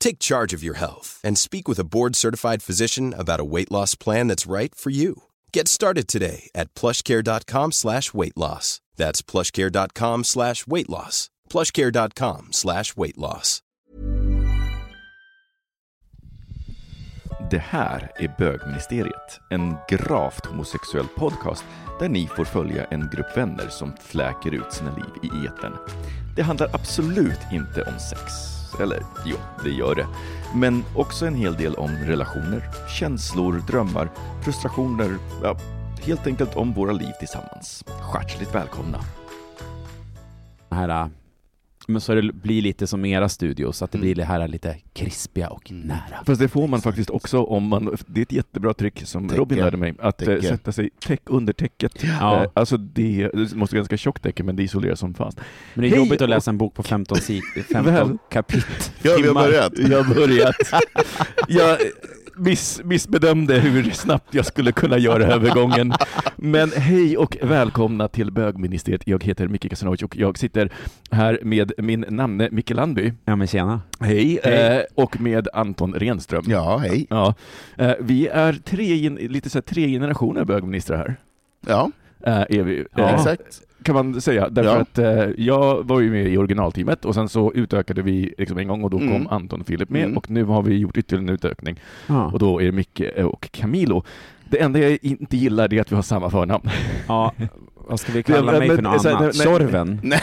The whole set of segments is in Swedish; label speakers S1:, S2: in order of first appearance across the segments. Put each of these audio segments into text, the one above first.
S1: Take charge of your health and speak with a board-certified physician about a weight loss plan that's right for you. Get started today at plushcare.com slash weight loss. That's plushcare.com slash weight loss. plushcare.com slash weight loss.
S2: Det här är Bögministeriet, en gravt homosexuell podcast där ni får följa en grupp vänner som fläker ut sina liv i eten. Det handlar absolut inte om sex. Eller jo, det gör det. Men också en hel del om relationer, känslor, drömmar, frustrationer, ja, helt enkelt om våra liv tillsammans. Hjärtligt välkomna!
S3: här, äh, men så det blir lite som era studios, så att det
S4: Mm.
S3: blir det här lite krispiga och nära.
S2: Fast det får man faktiskt också om man, det är ett jättebra trick som
S4: Täcke.
S2: Robin lärde mig, att
S4: Täcke.
S2: eh, sätta sig täck under täcket.
S3: Ja.
S2: Eh, alltså det, det måste vara ganska tjockt täcke, men det isolerar som fan.
S3: Men det är
S2: Hej
S3: jobbigt att läsa en bok på 15, sid, 15
S2: Väl.
S3: kapitel.
S4: Ja, vi har börjat.
S2: Jag har börjat. Jag miss, missbedömde hur snabbt jag skulle kunna göra övergången. Men hej och välkomna till bögministeriet. Jag heter Micke Kasanovic och jag sitter här med min namne Micke Landby.
S3: Ja men tjena.
S2: Hej.
S3: Hej.
S2: Eh, och med Anton Renström.
S4: Ja, hej.
S2: Ja, eh, vi är tre, lite så här, tre generationer bögministrar här.
S4: Ja,
S2: Eh, är vi,
S3: Ja.
S4: Exakt.
S2: Kan man säga. Därför
S4: Ja.
S2: att eh, jag var ju med i originalteamet och sen så utökade vi liksom en gång och då
S4: Mm.
S2: kom Anton och Filip med
S4: Mm.
S2: och nu har vi gjort ytterligare en utökning
S3: Ja.
S2: och då är det Micke och Camilo. Det enda jag inte gillar är att vi har samma förnamn.
S3: ja. Vad ska vi kalla
S2: Det-
S3: mig
S2: men-
S3: för något annat?
S2: nej-
S3: Tjorven?
S4: Nej,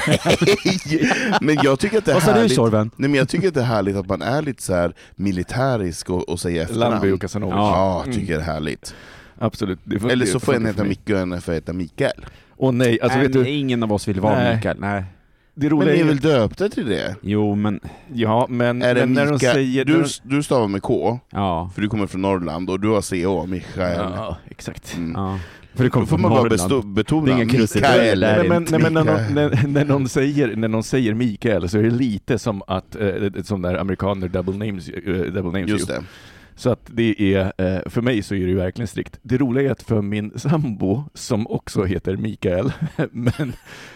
S4: men jag tycker att det är
S3: Vad sa du
S4: härligt.
S3: Tjorven?
S4: Nej, men jag tycker att det är härligt att man är lite så här militärisk och, och säger efternamn.
S2: Landby och Casanovic.
S4: Ja,
S2: Mm.
S4: tycker jag är härligt.
S2: Absolut. Det får-
S4: Eller så får en heta. Micke och en får heta Mikael.
S2: Åh nej, alltså
S3: Nej,
S2: vet du,
S3: Ingen av oss vill vara
S2: Nej.
S3: Mikael. Nej.
S2: det
S4: Men ni är väl döpta till det?
S3: Jo men,
S2: Ja, men,
S4: Är det
S2: men när de säger...
S4: du, du stavar med K,
S3: ja.
S4: för du kommer från Norrland, och du har CH, Mikael.
S2: Ja, exakt.
S4: Mm.
S3: ja.
S2: För det
S4: Då får man bara bestå, betona Mikael.
S2: Nej, men, nej, men när, någon, när, när, någon säger, när någon säger Mikael så är det lite som att, eh, som när amerikaner double names, eh, double names
S4: Just
S2: you.
S4: det.
S2: Så att det är, eh, för mig så är det ju verkligen strikt. Det roliga är att för min sambo, som också heter Mikael, men,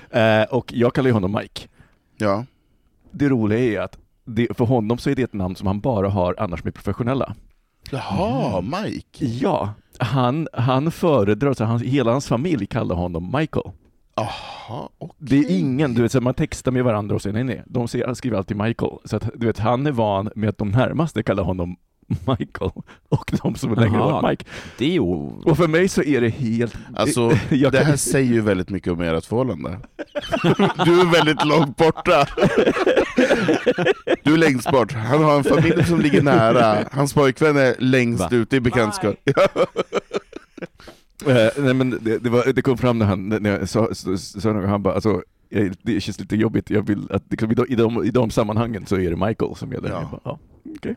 S2: eh, och jag kallar ju honom Mike.
S4: Ja.
S2: Det roliga är att det, för honom så är det ett namn som han bara har annars med professionella.
S4: Jaha, Mike.
S2: Ja, han, han föredrar, så han, hela hans familj kallar honom Michael.
S4: Jaha, okej.
S2: Det är ingen, du vet, så man textar med varandra och säger nej, nej, de ser, skriver alltid Michael. Så att, du vet, han är van med att de närmaste kallar honom Michael och de som länge har
S3: Jaha.
S2: varit Mike.
S3: Det är ju...
S2: Och för mig så är det helt...
S4: Alltså,
S2: jag
S4: det
S2: kan-
S4: här säger ju väldigt mycket om ert förhållande. Du är väldigt långt borta. Du är längst bort. Han har en familj som ligger nära. Hans pojkvän är längst
S3: Va?
S4: ute i bekantskap.
S2: Eh, nej, men det, det, var, det kom fram när han, när jag sa, sa, sa något, han bara alltså, det känns lite jobbigt, jag vill att liksom, i, de, i, de, i de sammanhangen så är det Michael som är där.
S4: Ja.
S2: Okej.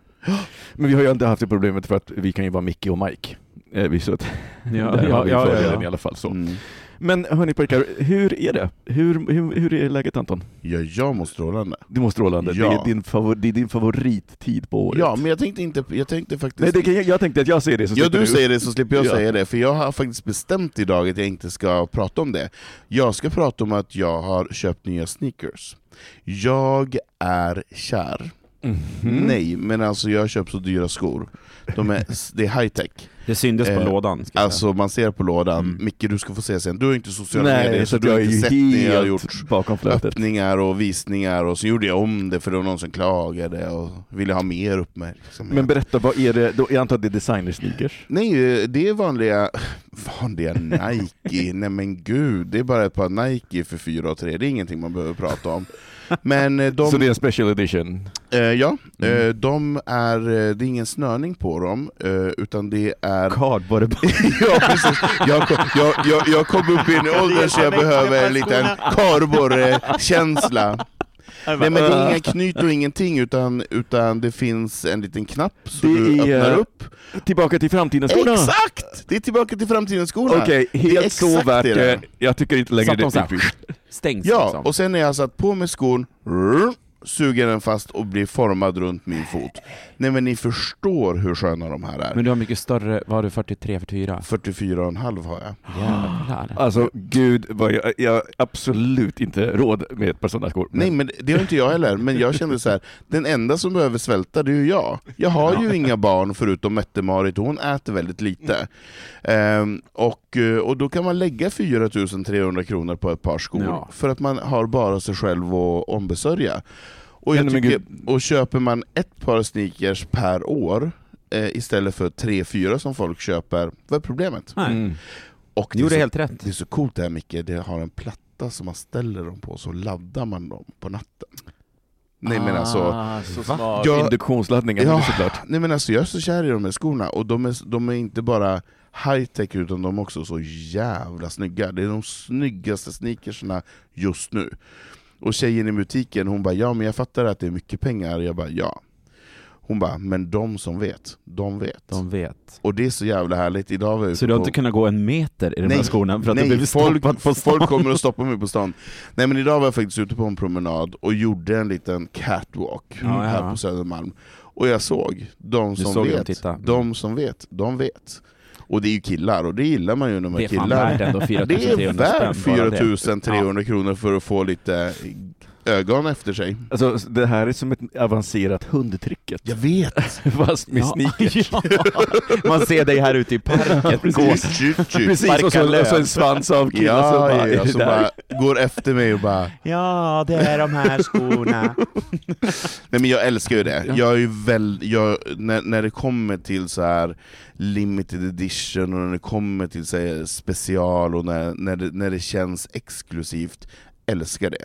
S2: Men vi har ju inte haft det problemet för att vi kan ju vara Micke och Mike. Eh, vi, så att,
S3: Ja,
S2: där
S3: ja,
S2: har vi
S3: ja, ja,
S2: fördelen
S3: ja.
S2: i alla fall. Så.
S4: Mm.
S2: Men hörni pojkar, hur är det? Hur, hur, hur är läget Anton?
S4: Ja, jag mår strålande.
S2: Du mår strålande,
S4: Ja.
S2: det, är din favor, det är din favorittid på året.
S4: Ja, men jag tänkte inte, jag tänkte faktiskt...
S2: Nej, det kan, jag, jag tänkte att jag säger det så
S4: Ja,
S2: slipper
S4: du säger det så slipper jag
S2: Ja.
S4: säga det, för jag har faktiskt bestämt idag att jag inte ska prata om det. Jag ska prata om att jag har köpt nya sneakers. Jag är kär.
S2: Mhm.
S4: Nej, men alltså jag köpt så dyra skor. De är, det är high tech.
S3: Det syndes på
S4: Eh,
S3: lådan. ska jag
S4: Alltså man ser på lådan,
S3: Mm.
S4: Micke du ska få se sen, du har inte sociala medier
S2: Nej,
S4: så
S2: så
S4: du har inte sett när jag har gjort
S2: bakom flötet.
S4: öppningar och visningar, och så gjorde jag om det för det var någon som klagade och ville ha mer uppmärksamhet.
S2: Men berätta, vad är det? Då, jag antar att det är designer sneakers?
S4: Nej, det är vanliga, vanliga Nike. Nej men gud, det är bara ett par Nike för 4 och 3, det är ingenting man behöver prata om. Men eh, de,
S2: Så det är en special edition?
S4: eh, ja,
S2: Mm.
S4: eh, de är, eh, det är ingen snörning på dem, eh, utan det är
S3: Cardboard.
S4: ja, precis. Jag, kom, jag, jag, jag kom upp i en ålder så jag behöver en liten kardborrekänsla. Nej men det är inga knyt och ingenting, utan, utan det finns en liten knapp
S2: Det
S4: du
S2: är-
S4: öppnar upp.
S2: Tillbaka till framtiden-skorna!
S4: Exakt! Det är tillbaka till framtidens skola.
S2: Okej,
S4: är
S2: helt så värt
S4: det.
S2: Jag tycker inte längre det är
S3: Stängs
S4: Ja,
S3: liksom.
S4: och sen när jag satt på mig skon, rrr, suger den fast och blir formad runt min fot. Nej men ni förstår hur sköna de här är.
S3: Men du har mycket större, vad har du, 43, 44?
S4: 44,5 har jag.
S3: Jävlar.
S2: Alltså gud, vad jag, jag har absolut inte råd med ett par sådana skor.
S4: Nej men det har inte jag heller, men jag kände så här. den enda som behöver svälta det är ju jag. Jag har ju inga barn förutom Mette-Marit och hon äter väldigt lite. Ehm, och, eh, och då kan man lägga 4300 kronor på ett par skor,
S3: Ja.
S4: för att man har bara sig själv att ombesörja. Och, jag tycker, och köper man ett par sneakers per år, eh, istället för tre, fyra som folk köper, vad är problemet?
S3: Nej.
S2: Mm.
S4: Och det är så-
S3: helt rätt.
S4: det är så coolt det här Micke, det har en platta som man ställer dem på, så laddar man dem på natten. Nej men alltså,
S3: Ah, så.
S4: Jag-
S2: Induktionsladdningen
S4: Ja.
S2: såklart.
S4: nej men alltså jag är så kär i de här skorna, och de är, de är inte bara high-tech utan de är också så jävla snygga. Det är de snyggaste sneakersna just nu. Och tjejen i butiken hon bara, ja men jag fattar att det är mycket pengar, jag bara ja. Hon bara, men de som vet, de vet.
S3: De vet.
S4: Och det är så jävla härligt, idag var jag
S3: Så du har
S4: på-
S3: inte kunnat gå en meter i de här
S4: Nej,
S3: skorna för att du
S4: Nej,
S3: blev
S4: folk,
S3: stoppad på stan?
S4: folk kommer att stoppa mig på stan. Nej men idag var jag faktiskt ute på en promenad och gjorde en liten catwalk
S3: Ja,
S4: här
S3: ja.
S4: på Södermalm. Och jag såg, de
S3: Du
S4: som
S3: såg
S4: vet, de som vet, de vet. Och det är ju killar, och det gillar man ju när man
S3: Det är
S4: killar.
S3: värt
S4: Det
S3: 4300
S4: är värt
S3: spänn bara det.
S4: 4300 kronor för att få lite ögon efter sig.
S2: Alltså, det här är som ett avancerat hundtricket,
S4: Jag vet!
S2: fast med sneakers.
S3: ja. Man ser dig här ute i parken
S4: tut.
S2: Precis, och så, och så en svans av killar som
S4: Ja,
S2: bara,
S4: ja,
S2: är
S4: ja,
S2: det
S4: som
S2: där?
S4: bara går efter mig och bara
S3: Ja, det är de här skorna.
S4: Nej men jag älskar ju det.
S2: Ja.
S4: Jag är ju väl, jag, när, när det kommer till så här limited edition och när det kommer till så här, special och när, när, det, när det känns exklusivt, älskar det.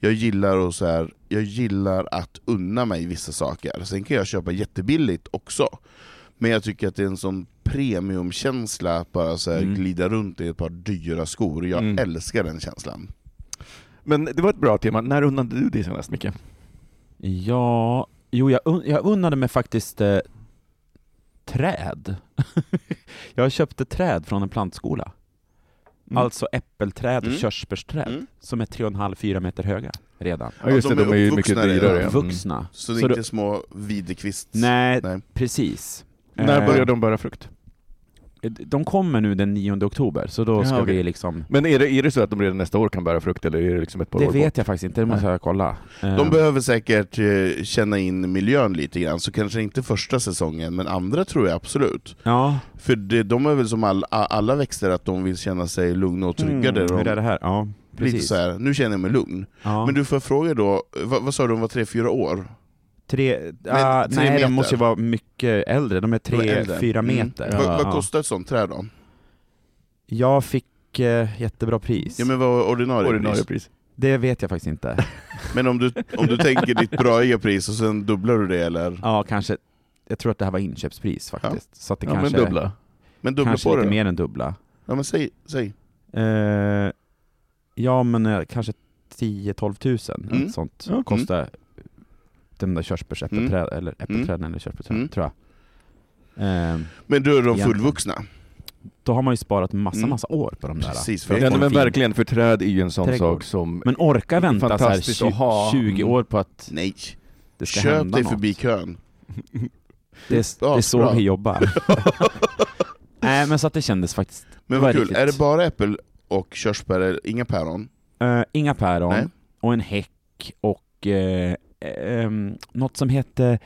S4: Jag gillar, att så här, jag gillar att unna mig vissa saker. Sen kan jag köpa jättebilligt också. Men jag tycker att det är en sån premiumkänsla att bara så här
S3: Mm.
S4: glida runt i ett par dyra skor. Jag
S2: Mm.
S4: älskar den känslan.
S2: Men det var ett bra tema. När unnade du dig senast, Micke?
S3: Ja, jo jag, un- jag unnade mig faktiskt eh, träd. jag köpte träd från en plantskola.
S2: Mm.
S3: Alltså äppelträd och
S4: Mm.
S3: körsbärsträd
S4: Mm.
S3: som är 3,5-4 meter höga redan.
S2: Ja just
S4: Ja,
S2: det,
S4: de
S2: de
S4: är
S2: ju mycket dyrare. Mm.
S3: Vuxna.
S4: Så det är
S3: Så
S4: inte
S3: då-
S4: små videkvist...
S3: Nej,
S4: Nej.
S3: precis.
S2: När
S3: Eh,
S2: börjar de bära frukt?
S3: De kommer nu den 9 oktober, så då
S2: Ja,
S3: ska
S2: okej.
S3: vi liksom...
S2: Men är det, är det så att de redan nästa år kan bära frukt, eller är det liksom ett par
S3: Det
S2: år
S3: vet
S2: bort?
S3: jag faktiskt inte, det måste jag kolla.
S4: De
S3: Eh,
S4: behöver säkert eh, känna in miljön lite grann, så kanske inte första säsongen, men andra tror jag absolut.
S3: Ja,
S4: För det, de är väl som all, alla växter, att de vill känna sig lugna och trygga. där
S3: hur
S4: de,
S3: är det här? Ja,
S4: lite
S3: precis.
S4: så här, nu känner jag mig lugn.
S3: Ja.
S4: Men du får fråga då, vad, vad sa du, de var tre, fyra år?
S3: Tre, ah,
S4: tre
S3: nej,
S4: meter.
S3: de måste ju vara mycket äldre, de är tre,
S4: äldre.
S3: fyra
S4: Mm.
S3: meter.
S4: Vad, vad
S3: Ja.
S4: kostar ett sånt träd då?
S3: Jag fick eh, jättebra pris.
S4: Ja men vad var ordinarie,
S2: Ordinarie
S4: pris?
S2: pris.
S3: Det vet jag faktiskt inte.
S4: Men om du, om du tänker ditt braiga pris och sen dubblar du det eller?
S3: Ja, kanske. Jag tror att det här var inköpspris faktiskt. Så att det
S2: Ja, men
S3: kanske,
S2: dubbla.
S4: Men dubbla
S3: kanske
S4: på
S3: lite
S4: det
S3: mer än dubbla.
S4: Ja men säg, säg.
S3: Eh, ja, men eh, kanske 10-12 tusen.
S4: Mm.
S3: Sånt
S2: Ja.
S3: kostar den där körsbärsäppelträd, eller äppelträden eller körsbärsträd,
S4: Mm.
S3: tror jag. Eh,
S4: Men då är de fullvuxna?
S3: då har man ju sparat massa,
S4: Mm.
S3: massa år på de där.
S4: Precis, för
S3: Det
S2: Ja, men verkligen, för träd är ju en sån
S3: trädgård.
S2: sak som...
S3: Men orka vänta så här
S2: Fantastiskt att
S3: 20,
S2: ha.
S3: 20 år på att
S4: Nej,
S3: det ska
S4: köp
S3: hända
S4: dig
S3: något.
S4: förbi kön.
S3: Det är,
S4: Ja,
S3: det är så
S4: bra.
S3: vi jobbar. Nej men så att det kändes faktiskt,
S4: Men vad kul,
S3: riktigt-
S4: är det bara äppel och körsbär, eller inga päron?
S3: eh, inga päron
S4: Nej.
S3: och en häck och eh, ehm, något som hette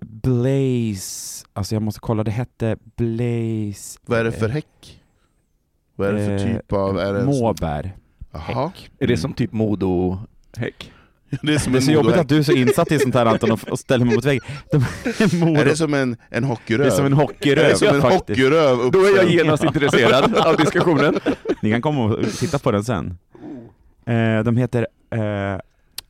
S3: Blaze, alltså jag måste kolla, det hette Blaze...
S4: Vad är det för häck? Vad är det för
S3: eh,
S4: typ av... Är det
S3: Måbär.
S4: Jaha.
S3: Häck.
S2: Är det som typ Modo-häck?
S4: Det är som
S3: Det är så jobbigt att du är så insatt i sånt här Anton och, ställer mig mot väggen. De, mor,
S4: Är det som en, en hockeyröv?
S3: det är som en
S4: Är
S3: hockeyröv
S4: det som en
S3: faktiskt.
S4: hockeyröv
S2: Då är jag genast intresserad av diskussionen.
S3: Ni kan komma och titta på den sen. Eh, de heter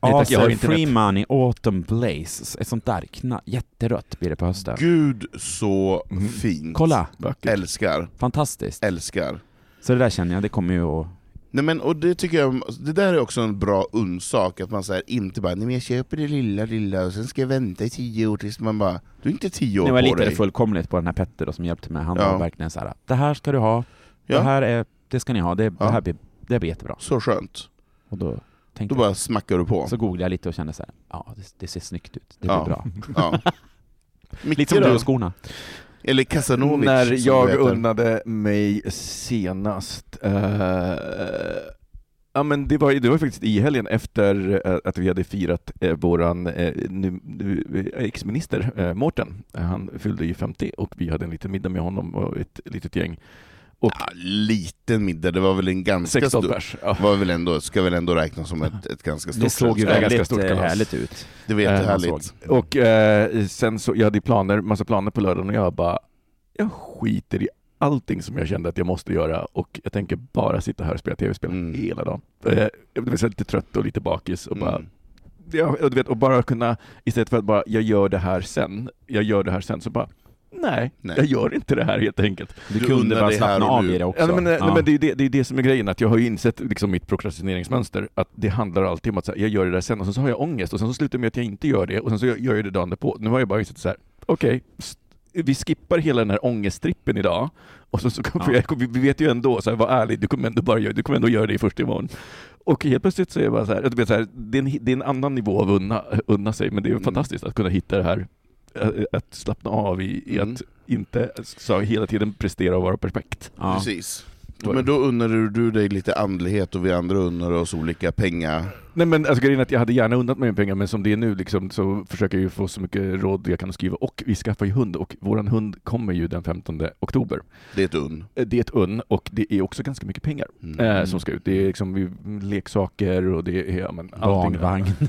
S2: tack, jag har
S3: Acer
S2: internet.
S3: Free Money Autumn Blaze. Ett sånt där kna- jätterött blir det på hösten.
S4: Gud så
S2: Mm.
S4: fint.
S3: Kolla,
S2: Vackert.
S4: Älskar,
S3: fantastiskt.
S4: älskar.
S3: Så det där känner jag, det kommer ju att...
S4: Nej men och det tycker jag, det där är också en bra undsak, att man säger inte bara nej men jag köper det lilla lilla och sen ska jag vänta i tio år tills man bara, du är inte tio år
S3: Nu var jag
S4: på
S3: litade
S4: dig.
S3: fullkomligt på den här Petter då, som hjälpte mig. Han
S4: Ja.
S3: var verkligen så här. det här ska du ha, det
S4: Ja,
S3: här är, det ska ni ha, det,
S4: Ja.
S3: det här blir, det blir jättebra.
S4: så skönt.
S3: Och då tänkte
S4: Då bara smackar du på.
S3: så googlade jag lite och kände så här, ja det, det ser snyggt ut, det blir
S4: Ja.
S3: bra.
S4: Ja.
S3: Lite som du och skorna.
S4: Eller Casanovic
S2: När jag unnade mig senast, eh, ja men det var, det var faktiskt i helgen efter eh, att vi hade firat eh, våran eh, nu, nu, eh, ex-minister eh, Mårten. Han fyllde ju 50 och vi hade en liten middag med honom och ett litet gäng. Och
S4: Ja, liten middag, det var väl en ganska
S2: 16
S4: stor...
S2: pers. Ja.
S4: Var väl ändå, ska väl ändå räknas som ett, ett ganska stort
S3: Det såg ju väldigt
S2: stort
S3: eh,
S2: kalas.
S3: härligt ut.
S4: Det var
S2: Eh,
S4: jättehärligt.
S2: Och eh, sen så, jag hade planer, massa planer på lördagen och jag bara, jag skiter i allting som jag kände att jag måste göra och jag tänker bara sitta här och spela tv-spel
S4: Mm.
S2: hela dagen. Eh, jag blev lite trött och lite bakis och bara,
S4: Mm.
S2: ja, och du vet, och bara kunna, istället för att bara, jag gör det här sen, jag gör det här sen, så bara, nej,
S4: Nej.
S2: jag gör inte det här helt enkelt.
S3: Du,
S4: Du
S3: kunde bara slappna av
S4: nu.
S3: i det också.
S2: Ja, men, eh,
S3: Ja.
S2: nej, men det, är det, det är det som är grejen, att jag har ju insett liksom, mitt prokrastineringsmönster, att det handlar alltid om att så här, jag gör det där sen, och sen så har jag ångest, och sen så slutar det med att jag inte gör det, och sen så gör jag det dagen därpå. Nu har jag bara insett så här, okej, s- vi skippar hela den här ångesttrippen idag, och så, så
S3: Ja.
S2: jag, vi vi vet ju ändå, så här, var ärlig, du kommer ändå, bara göra, du kommer ändå göra det först imorgon. Och helt plötsligt så är jag bara så här, du vet, så här det, är en, det är en annan nivå av unna, unna sig, men det är
S4: Mm.
S2: fantastiskt att kunna hitta det här, att slappna av i, i
S4: Mm.
S2: att inte så, hela tiden prestera och vara perfekt.
S3: ja.
S4: Precis.
S2: Är
S4: Men
S2: det.
S4: då unnar du dig lite andlighet och vi andra unnar oss olika pengar.
S2: Nej men alltså grejen är att jag hade gärna unnat mig pengar, men som det är nu liksom, så försöker jag ju få så mycket råd jag kan skriva. Och vi skaffar ju hund, och våran hund kommer ju den 15 oktober.
S4: Det är ett unn.
S2: Eh, Det är ett unn, och det är också ganska mycket pengar
S4: Mm.
S2: eh, som ska ut. Det är liksom vi- leksaker och det är ja, men, allting.
S3: Barnvagn,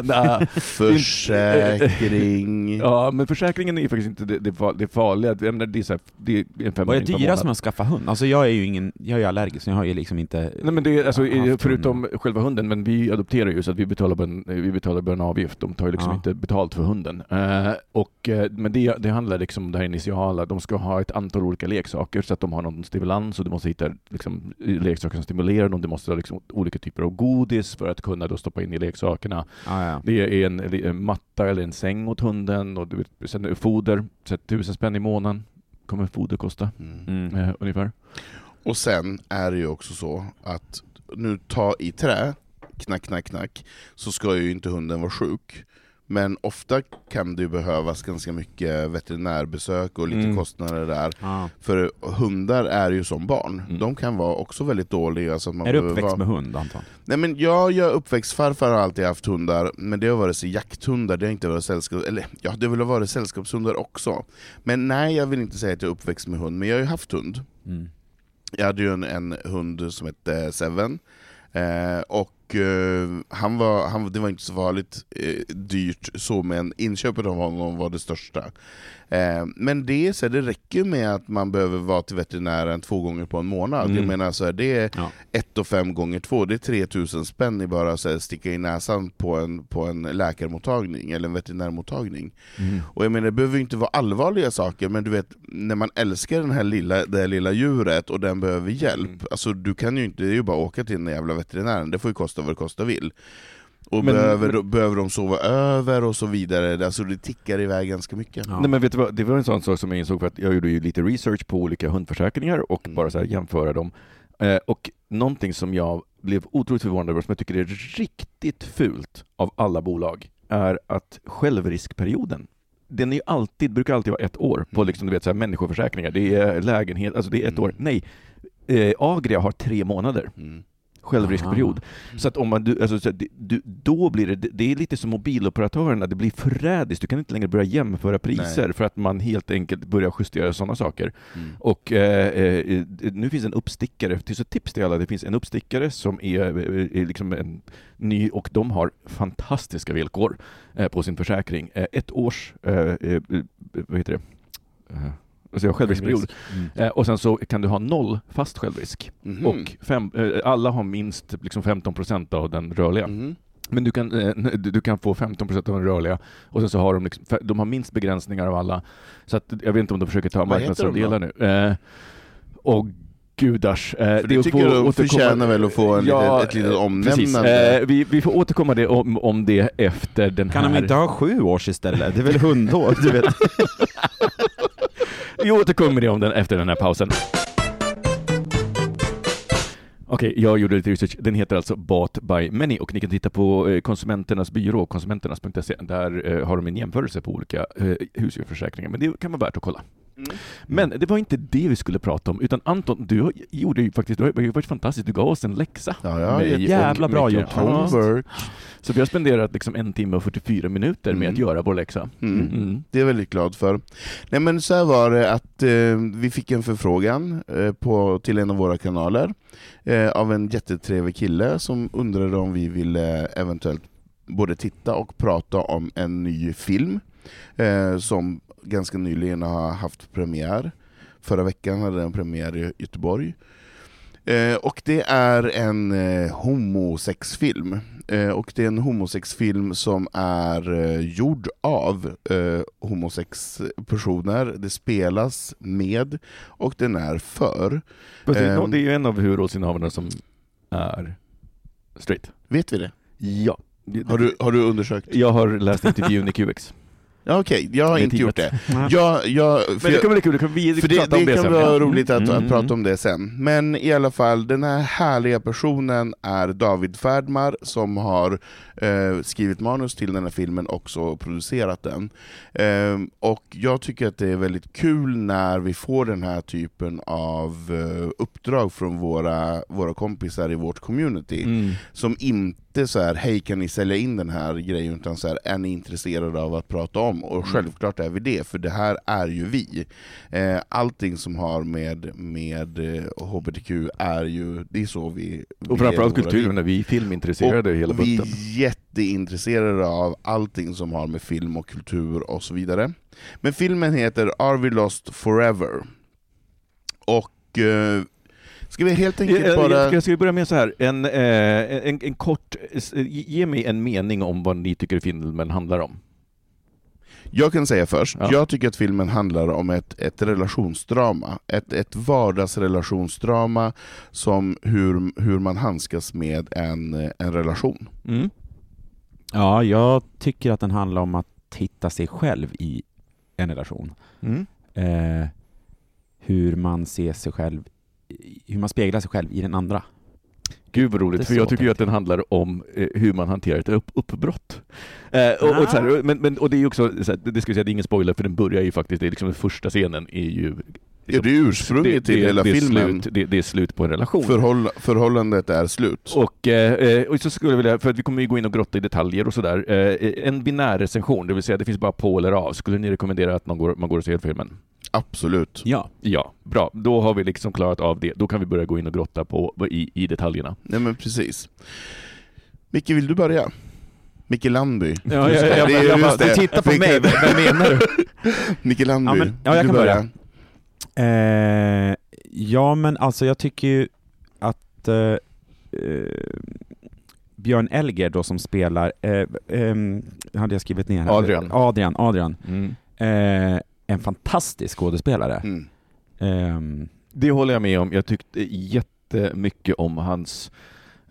S2: nej.
S4: Försäkring.
S2: Ja, men försäkringen är faktiskt inte det, det, far- det farliga. Jag menar, det är, så här, det är en
S3: Vad är
S2: femhundring per månad.
S3: med att skaffa hund? Alltså jag är ju ingen, jag är allergisk, så jag har ju liksom inte...
S2: Nej men det är alltså,
S3: haft hund.
S2: förutom själva hunden, men vi adopterar ju så att vi betalar bara en, vi betalar bara en avgift. De tar ju liksom
S3: Ja.
S2: inte betalt för hunden. Eh, och, eh, men det, det handlar liksom om det här initiala. De ska ha ett antal olika leksaker så att de har någon stimulans och du måste hitta liksom, leksaker som stimulerar dem. Du måste ha liksom, olika typer av godis för att kunna då stoppa in i leksakerna.
S3: Ja, ja.
S2: Det är en, en matta eller en säng åt hunden och du vet, sen foder, så tusen spänn i månaden kommer foder kosta
S4: Mm.
S2: Eh, ungefär.
S4: Och sen är det ju också så att, nu ta i trä, knack, knack, knack, så ska ju inte hunden vara sjuk. Men ofta kan det behövas ganska mycket veterinärbesök och lite
S2: Mm.
S4: kostnader där.
S3: Ja.
S4: För hundar är ju som barn,
S2: Mm.
S4: de kan vara också väldigt dåliga. Så man
S3: Är du uppväxt
S4: vara...
S3: med hund Anton?
S4: Nej men jag, jag är uppväxt, farfar har alltid haft hundar, men det har varit så jakthundar, det har inte varit sällskap... Eller ja, det har väl varit sällskapshundar också. Men nej, jag vill inte säga att jag är uppväxt med hund, men jag har ju haft hund.
S3: Mm.
S4: Jag hade ju en, en hund som hette Seven, eh, och eh, han var, han, det var inte så farligt eh, dyrt så, men inköpet av honom var det största. Eh, men det, så här, det räcker med att man behöver vara till veterinären två gånger på en månad.
S2: Mm.
S4: Jag menar, så här, det är
S3: Ja.
S4: ett och fem gånger två, det är 3000 spänn i bara så här, sticka i näsan på en, på en läkarmottagning eller en veterinärmottagning.
S2: Mm.
S4: Och jag menar, det behöver inte vara allvarliga saker, men du vet, när man älskar den här lilla, det här lilla djuret och den behöver hjälp,
S2: Mm.
S4: alltså du kan ju inte, det är ju bara att åka till den jävla veterinären, det får ju kosta vad det kosta vill. Och
S2: Men-
S4: behöver, då- behöver de sova över och så vidare, alltså det tickar iväg ganska mycket.
S3: Ja.
S2: Nej men vet du vad, det var en sån sak som jag insåg för att jag gjorde ju lite research på olika hundförsäkringar och
S4: Mm.
S2: bara så här jämföra dem. Eh, och någonting som jag blev otroligt förvånad över, som jag tycker är riktigt fult av alla bolag, är att självriskperioden den är ju alltid, brukar alltid vara ett år på
S4: Mm.
S2: liksom, du vet, så här, människoförsäkringar. Det är lägenhet, alltså det är ett
S4: Mm.
S2: år. Nej, eh, Agria har tre månader
S4: Mm.
S2: Självriskperiod.
S4: Ah.
S2: Så att om man, du, alltså, så du, då blir det, det är lite som mobiloperatörerna, det blir förrädiskt. Du kan inte längre börja jämföra priser
S4: Nej.
S2: för att man helt enkelt börjar justera sådana saker.
S4: Mm.
S2: Och eh, eh, nu finns en uppstickare, till så tips till alla, det finns en uppstickare som är, eh, är liksom en ny och de har fantastiska villkor eh, på sin försäkring. Eh, ett års, eh, vad heter det, alltså jag har självriskperiod.
S3: Mm.
S2: Eh, och sen så kan du ha noll fast självrisk.
S4: Mhm.
S2: Och fem, eh, alla har minst liksom 15 procent av den rörliga.
S4: Mhm.
S2: Men du kan, eh, du du kan få 15 procent av den rörliga och sen så har de, liksom, de har minst begränsningar av alla. Så att, jag vet inte om de försöker ta marknadsandelar nu. Eh, och gudars. Eh,
S4: För det tycker jag förtjänar väl att få en liten- ett litet omnämnande.
S2: Eh, vi, vi får återkomma det om, om det efter den
S3: Kan
S2: här...
S3: de inte ha sju års istället? Det är väl hundår? Du vet.
S2: Vi återkommer det om den efter den här pausen. Okej, jag gjorde lite research. Den heter alltså Bought by Many och ni kan titta på eh, Konsumenternas byrå, konsumenternas.se. Där eh, har de en jämförelse på olika eh, husdjursförsäkringar, men det kan vara värt att kolla.
S4: Mm.
S2: Men det var inte det vi skulle prata om, utan Anton, du gjorde ju faktiskt, du har ju varit fantastisk, du gav oss en läxa.
S4: Ja, ja,
S2: Mig
S3: jävla bra gjort.
S4: Homework.
S2: Så vi har spenderat liksom en timme och 44 minuter med
S4: Mm.
S2: att göra vår läxa.
S4: Mm.
S2: Mm.
S4: Det är jag väldigt glad för. Nej men så var det att eh, vi fick en förfrågan eh, på, till en av våra kanaler eh, av en jättetrevlig kille som undrade om vi ville eventuellt både titta och prata om en ny film eh, som ganska nyligen har haft premiär. Förra veckan hade den premiär i Göteborg. Eh, och det är en eh, homosexfilm. Eh, och det är en homosexfilm som är eh, gjord av eh, homosexpersoner. Det spelas med och den är för. Ehm.
S2: det är ju en av huvudrollsinnehavarna som är straight.
S4: Vet vi det?
S2: Ja.
S4: Har du, har du undersökt?
S2: Jag har läst intervjun i QX.
S4: Ja, Okej, jag har inte gjort det. Jag, jag, för
S2: Men det kan bli kul, det kan vi
S4: För det,
S2: prata om
S4: det
S2: det
S4: kan vara
S2: Ja.
S4: roligt att,
S2: Mm,
S4: att
S2: mm,
S4: prata
S2: mm.
S4: om det sen. Men i alla fall, den här härliga personen är David Färdmar som har eh, skrivit manus till den här filmen och också producerat den. Ehm, och jag tycker att det är väldigt kul när vi får den här typen av eh, uppdrag från våra, våra kompisar i vårt community
S2: Mm.
S4: som inte så här, hej kan ni sälja in den här grejen, utan så här, är ni intresserade av att prata om? Och självklart är vi det, för det här är ju vi. Eh, allting som har med, med eh, HBTQ är ju, det är så vi...
S2: Och framförallt kulturen, när vi är filmintresserade hela
S4: Och vi är jätteintresserade av allting som har med film och kultur och så vidare. Men filmen heter Are We Lost Forever? Och eh, ska vi helt enkelt
S2: Jag,
S4: bara...
S2: jag, jag ska vi börja med så här, en, eh, en, en kort, ge mig en mening om vad ni tycker filmen handlar om.
S4: Jag kan säga först,
S2: Ja.
S4: jag tycker att filmen handlar om ett, ett relationsdrama. Ett, ett vardagsrelationsdrama, som hur, hur man handskas med en, en relation.
S2: Mm.
S3: Ja, jag tycker att den handlar om att hitta sig själv i en relation.
S2: Mm.
S3: Eh, hur man ser sig själv, hur man speglar sig själv i den andra.
S2: Gud vad roligt, för jag tycker ju att den handlar om eh, hur man hanterar ett upp, uppbrott. Eh, och, och, så här, men, men, och det är ju också, så här, det ska säga, det är ingen spoiler, för den börjar ju faktiskt, det är liksom den första scenen är ju...
S4: Ja, det är ursprunget till
S2: det,
S4: hela
S2: det
S4: filmen.
S2: Slut, det, det är slut på en relation.
S4: Förhåll, förhållandet är slut.
S2: Och, eh, eh, och så skulle jag vilja, för att vi kommer ju gå in och grotta i detaljer och sådär, eh, en binär recension, det vill säga det finns bara på eller av. Skulle ni rekommendera att man går, man går och ser filmen?
S4: Absolut.
S3: Ja.
S2: Ja, bra. Då har vi liksom klarat av det. Då kan vi börja gå in och grotta på, i, i detaljerna.
S4: Nej men precis. Micke, vill du börja? Micke Landby.
S2: Ja, ja, ja, jag,
S4: det är
S2: jag,
S4: just
S2: bara,
S4: det.
S2: du tittar på
S4: Micke-
S2: mig, vad vad menar du?
S4: Micke Landby,
S3: Ja, men- ja, jag kan börja. Eh, ja, men alltså jag tycker ju att eh, eh, Björn Elger då som spelar, eh, ehm, hade jag skrivit ner här?
S2: Adrian.
S3: Adrian, Adrian.
S2: Mm.
S3: En fantastisk skådespelare.
S4: Mm.
S3: Ehm,
S2: Det håller jag med om. Jag tyckte jättemycket om hans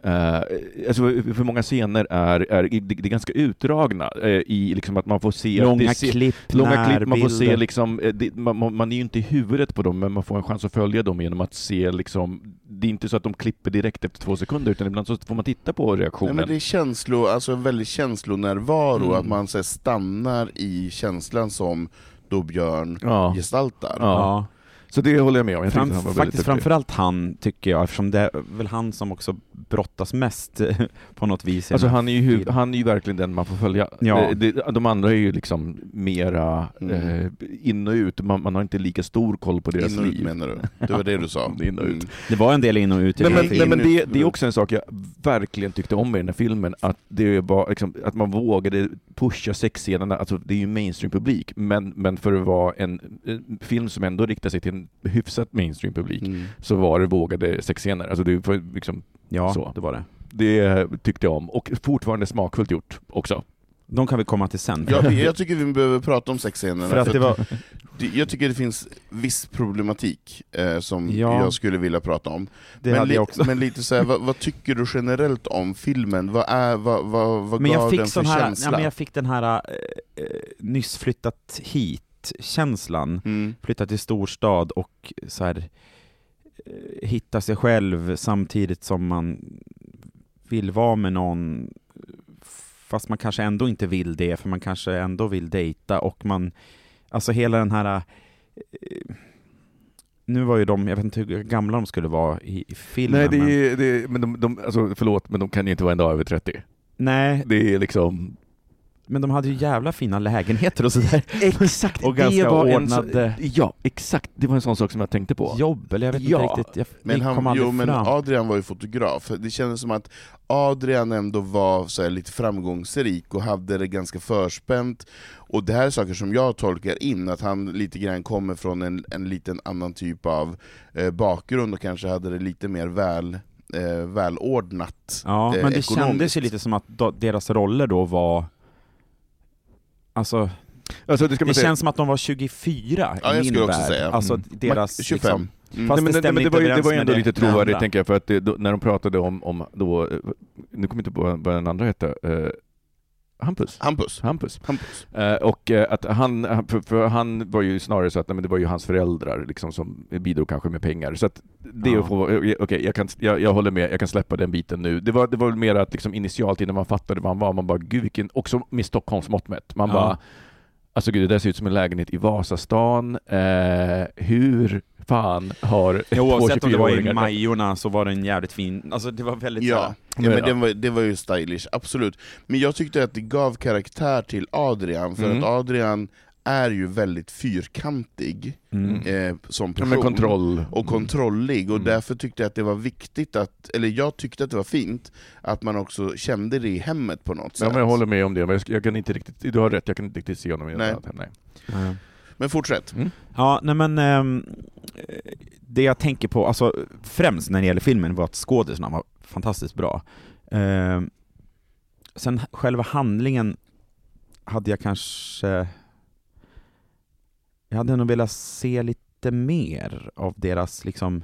S2: Uh, alltså för många scener är, är, det, det är ganska utdragna eh, i liksom att man får se...
S3: långa
S2: det ser,
S3: klipp,
S2: Långa klipp, man får se liksom, eh, det, man, man är ju inte i huvudet på dem, men man får en chans att följa dem genom att se liksom, det är inte så att de klipper direkt efter två sekunder, utan ibland så får man titta på
S4: Nej,
S2: reaktionen.
S4: men det är känslo, alltså en väldigt känslonärvaro,
S2: Mm.
S4: att man så här, stannar i känslan som Björn
S2: ja.
S4: gestaltar.
S2: Ja. Så det håller jag med om. Jag
S3: Fram,
S2: han var
S3: faktiskt framförallt han, tycker jag, eftersom det är väl han som också brottas mest på något vis.
S2: Alltså han är, ju, han är ju verkligen den man får följa.
S3: Ja.
S2: Det, det, de andra är ju liksom mera
S4: Mm.
S2: eh, in och ut, man, man har inte lika stor koll på deras
S4: In och ut
S2: liv.
S4: menar du? Det var det du sa?
S2: In och ut.
S4: Mm.
S3: Det var en del in och ut i
S2: Nej men, nej, men det, det är också en sak jag verkligen tyckte om i den här filmen, att, det var liksom, att man vågade pusha sexscenerna, alltså det är ju mainstream-publik, men, men för att vara en, en film som ändå riktar sig till en hyfsat mainstream-publik,
S4: Mm.
S2: så var det vågade sexscener. Alltså det, var liksom,
S3: Ja,
S2: Så.
S3: det var det.
S2: det tyckte jag om, och fortfarande smakfullt gjort också.
S3: De kan vi komma till sen.
S4: Jag, jag tycker vi behöver prata om sexscenerna,
S3: för att det var,
S4: jag tycker det finns viss problematik eh, som
S3: Ja.
S4: jag skulle vilja prata om.
S3: det
S4: men,
S3: hade
S4: li-
S3: jag också.
S4: men lite så här, vad, vad tycker du generellt om filmen? Vad, är, vad, vad, vad
S3: Men
S4: gav
S3: jag fick
S4: den för
S3: här,
S4: känsla?
S3: ja, men jag fick den här eh, eh, nyss flyttat hit-känslan.
S4: Mm.
S3: Flytta till storstad och så här, eh, hitta sig själv samtidigt som man vill vara med någon fast man kanske ändå inte vill det, för man kanske ändå vill dejta och man, alltså hela den här eh, nu var ju de, jag vet inte hur gamla de skulle vara i, i filmen.
S2: Nej, det
S3: men,
S2: är, det är, men de, de, alltså, förlåt, men de kan ju inte vara en dag över 30.
S3: nej,
S2: Det är liksom...
S3: men de hade ju jävla fina lägenheter och sådär.
S2: Exakt,
S3: Och ganska ordnade
S2: En, så- ja, exakt. Det var en sån sak som jag tänkte på.
S3: jobb, eller jag vet
S2: Ja,
S3: inte riktigt, jag
S4: Men,
S3: kom
S4: han,
S3: aldrig
S4: jo, men
S3: fram.
S4: Adrian var ju fotograf, det kändes som att Adrian ändå var så här, lite framgångsrik och hade det ganska förspänt, och det här är saker som jag tolkar in, att han lite grann kommer från en, en liten annan typ av eh, bakgrund och kanske hade det lite mer väl, eh, välordnat.
S3: Ja,
S4: eh,
S3: men det
S4: ekonomiskt.
S3: kändes ju lite som att deras roller då var Alltså,
S2: Alltså, det
S3: det känns som att de var 24
S4: Ja,
S3: i min värld.
S4: säga.
S3: Alltså
S2: Mm.
S3: deras
S4: 25.
S3: liksom,
S4: Mm.
S3: Fast
S2: Nej, men,
S3: det
S2: det, men det var ju, det var ju ändå lite trovärdigt tänker jag, för att det, då, när de pratade om, om då, nu kommer jag inte på vad den andra hette, eh, Hampus?
S4: Hampus.
S2: Hampus.
S4: Hampus.
S2: Eh, och eh, att han, för, för han var ju snarare så att nej, men det var ju hans föräldrar liksom, som bidrog kanske med pengar. Så att det
S3: Ja.
S2: att få, eh, okej, jag, kan, jag, jag håller med, jag kan släppa den biten nu. Det var, det var mer att liksom, initialt innan man fattade vad han var, man bara gud vilken, också med Stockholms mått mätt, man
S3: Ja.
S2: bara Alltså gud, det där ser ut som en lägenhet i Vasastan. Eh, hur fan har
S3: Ja, oavsett om det var i
S2: 24-åringar
S3: Majorna så var den jävligt fin, alltså det var väldigt
S4: Ja, ja
S2: Ja.
S4: men det var, det var ju stylish, absolut. Men jag tyckte att det gav karaktär till Adrian, för
S2: Mm.
S4: att Adrian är ju väldigt fyrkantig
S3: mm.
S4: eh, som
S2: Ja,
S4: person.
S2: med kontroll.
S4: och kontrollig, och
S2: Mm.
S4: därför tyckte jag att det var viktigt att, eller jag tyckte att det var fint, att man också kände det i hemmet på något
S2: Ja,
S4: sätt.
S2: men jag håller med om det, men jag, jag kan inte riktigt, du har rätt, jag kan inte riktigt se honom i
S4: Nej.
S2: något annat. Nej.
S3: Ja.
S4: Men fortsätt.
S3: Ja, nej men eh, det jag tänker på, alltså främst när det gäller filmen var att skådisarna var fantastiskt bra. Ehm, sen själva handlingen hade jag kanske... Jag hade nog velat se lite mer av deras liksom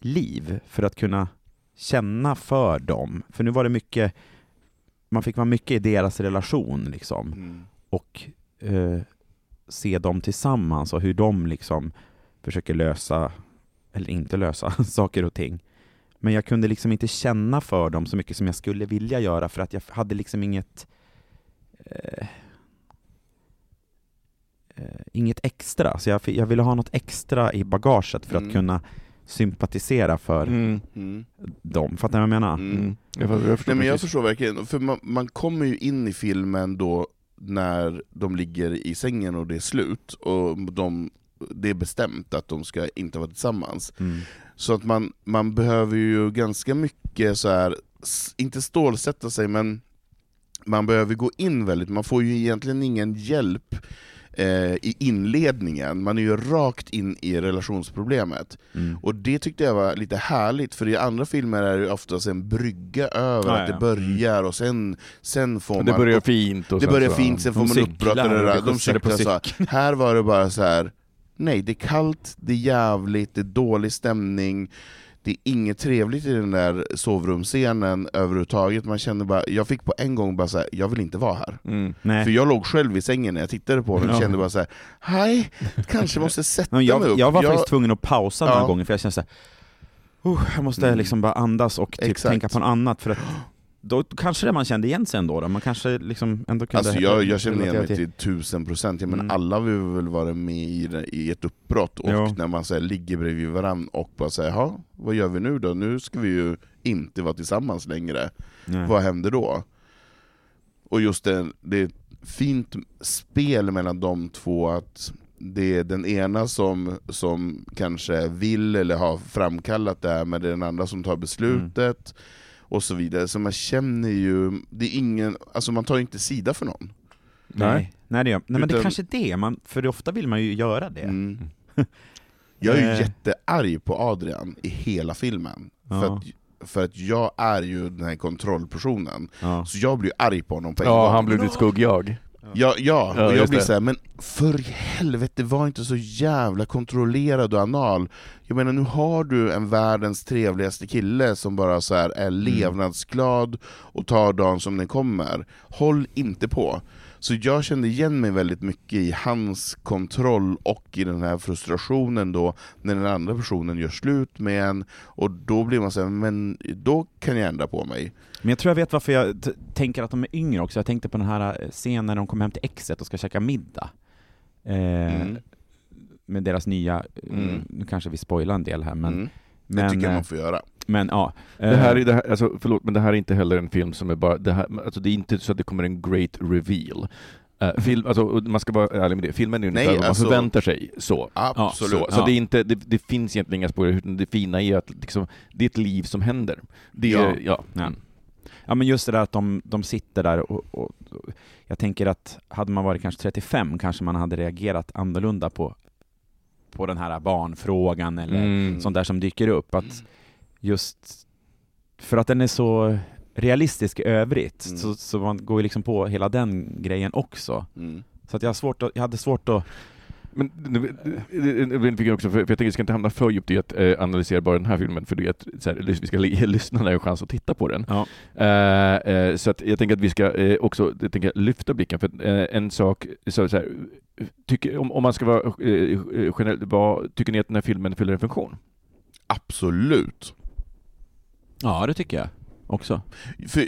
S3: liv för att kunna känna för dem. För nu var det mycket, man fick vara mycket i deras relation liksom
S4: Mm.
S3: och eh, se dem tillsammans och hur de liksom försöker lösa, eller inte lösa, saker och ting. Men jag kunde liksom inte känna för dem så mycket som jag skulle vilja göra för att jag hade liksom inget eh, eh, inget extra. Så jag, jag ville ha något extra i bagaget för
S4: Mm.
S3: att kunna sympatisera för
S2: Mm.
S4: Mm.
S3: dem. Fattar ni vad jag menar?
S4: Mm.
S2: Mm. Jag, förstår
S4: Nej, men jag förstår verkligen, för man, man kommer ju in i filmen då när de ligger i sängen och det är slut, och de, det är bestämt att de ska inte vara tillsammans.
S3: Mm.
S4: Så att man, man behöver ju ganska mycket så här, inte stålsätta sig, men man behöver gå in väldigt, man får ju egentligen ingen hjälp eh, i inledningen, man är ju rakt in i relationsproblemet.
S3: Mm.
S4: Och det tyckte jag var lite härligt, för i andra filmer är det oftast en brygga över
S3: Ja,
S4: att det börjar, och sen, sen får man...
S2: Det börjar fint och
S4: det börjar fint, sen får
S3: De
S4: man
S3: cyklar
S4: uppbrott De
S3: skjutsade på
S4: cyklar så. Här var det bara så här. nej det är kallt, det är jävligt, det är dålig stämning, det är inget trevligt i den där sovrumsscenen överhuvudtaget, man känner bara, jag fick på en gång bara så här, jag vill inte vara här.
S2: Mm.
S3: Nej.
S4: För jag låg själv i sängen när jag tittade på den och
S2: Ja.
S4: kände bara så här, hej, kanske måste sätta mig
S3: jag,
S4: upp.
S3: jag var faktiskt tvungen att pausa några
S4: Ja.
S3: gånger för jag kände såhär, oh, jag måste
S4: Mm.
S3: liksom bara andas och typ tänka på något annat för att då kanske det man kände igen sig ändå då? Man kanske liksom ändå kunde...
S4: Alltså jag, jag känner igen mig till tusen procent, jag menar
S3: Mm.
S4: alla har vi väl varit med i, i ett uppbrott, och
S3: Ja.
S4: när man så här, ligger bredvid varandra och bara säger vad gör vi nu då? Nu ska vi ju inte vara tillsammans längre.
S3: Nej.
S4: Vad händer då? Och just det, det är ett fint spel mellan de två, att det är den ena som, som kanske vill eller har framkallat det här, men det är den andra som tar beslutet, och så vidare. Så man känner ju, det är ingen, alltså man tar ju inte sida för någon.
S3: Nej, nej, det gör, nej men det kanske är det, man, för ofta vill man ju göra det.
S4: Mm. Jag är ju
S3: Eh.
S4: jättearg på Adrian i hela filmen, för,
S3: Ja.
S4: att, för att jag är ju den här kontrollpersonen,
S3: Ja.
S4: så jag blir arg på honom på en
S2: Ja,
S4: gång.
S2: han blev ditt skuggjag.
S4: Ja, ja,
S2: Ja,
S4: och jag blir såhär, men för helvete, var inte så jävla kontrollerad och anal. Jag menar, nu har du en världens trevligaste kille som bara så här är levnadsglad och tar dagen som den kommer. Håll inte på. Så jag kände igen mig väldigt mycket i hans kontroll och i den här frustrationen då, när den andra personen gör slut med en, och då blir man såhär, men då kan jag ändra på mig.
S3: Men jag tror jag vet varför jag tänker att de är yngre också. Jag tänkte på den här eh, scenen när de kommer hem till exet och ska käka middag. Eh,
S4: Mm.
S3: Med deras nya,
S4: Mm.
S3: mm. nu kanske vi spoilar en del här men,
S4: Mm. Det
S3: men,
S4: tycker jag
S3: eh,
S4: man får göra.
S3: Men ja.
S2: Det här,
S3: Eh,
S2: är, det här, alltså, förlåt, men det här är inte heller en film som är bara, det, här, alltså, det är inte så att det kommer en great reveal. Uh, film, alltså, man ska vara ärlig med det, filmen är
S4: Nej,
S2: ungefär vad man
S4: alltså-
S2: förväntar sig. Så.
S4: Absolut.
S2: Så, så
S3: Ja.
S2: det, är inte, det, det finns egentligen inga spoiler, utan det fina är att liksom, det är ett liv som händer. Det är,
S4: Ja.
S2: ja.
S3: Ja.
S2: Mm.
S3: Ja men just det där att de, de sitter där och, och, och jag tänker att hade man varit kanske 35 kanske man hade reagerat annorlunda på, på den här barnfrågan eller
S2: Mm.
S3: sånt där som dyker upp. Att just för att den är så realistisk i övrigt,
S4: Mm.
S3: så, så man går ju liksom på hela den grejen också.
S4: Mm.
S3: Så att jag, har svårt att, jag hade svårt att...
S2: Men nu- nu- nu- nu fick jag också, för för jag tänker att vi ska inte hamna för djupt i att eh, analysera bara den här filmen, för det är att, så här, vi ska ge lyssnarna en chans att titta på den.
S3: Ja.
S2: Eh, eh, så att jag tänker att vi ska eh, också jag tänker, lyfta blicken, för eh, en sak, så, så här, tycker, om, om man ska vara generell, vad, tycker ni att den här filmen fyller en funktion?
S4: Absolut.
S3: Ja, det tycker jag också.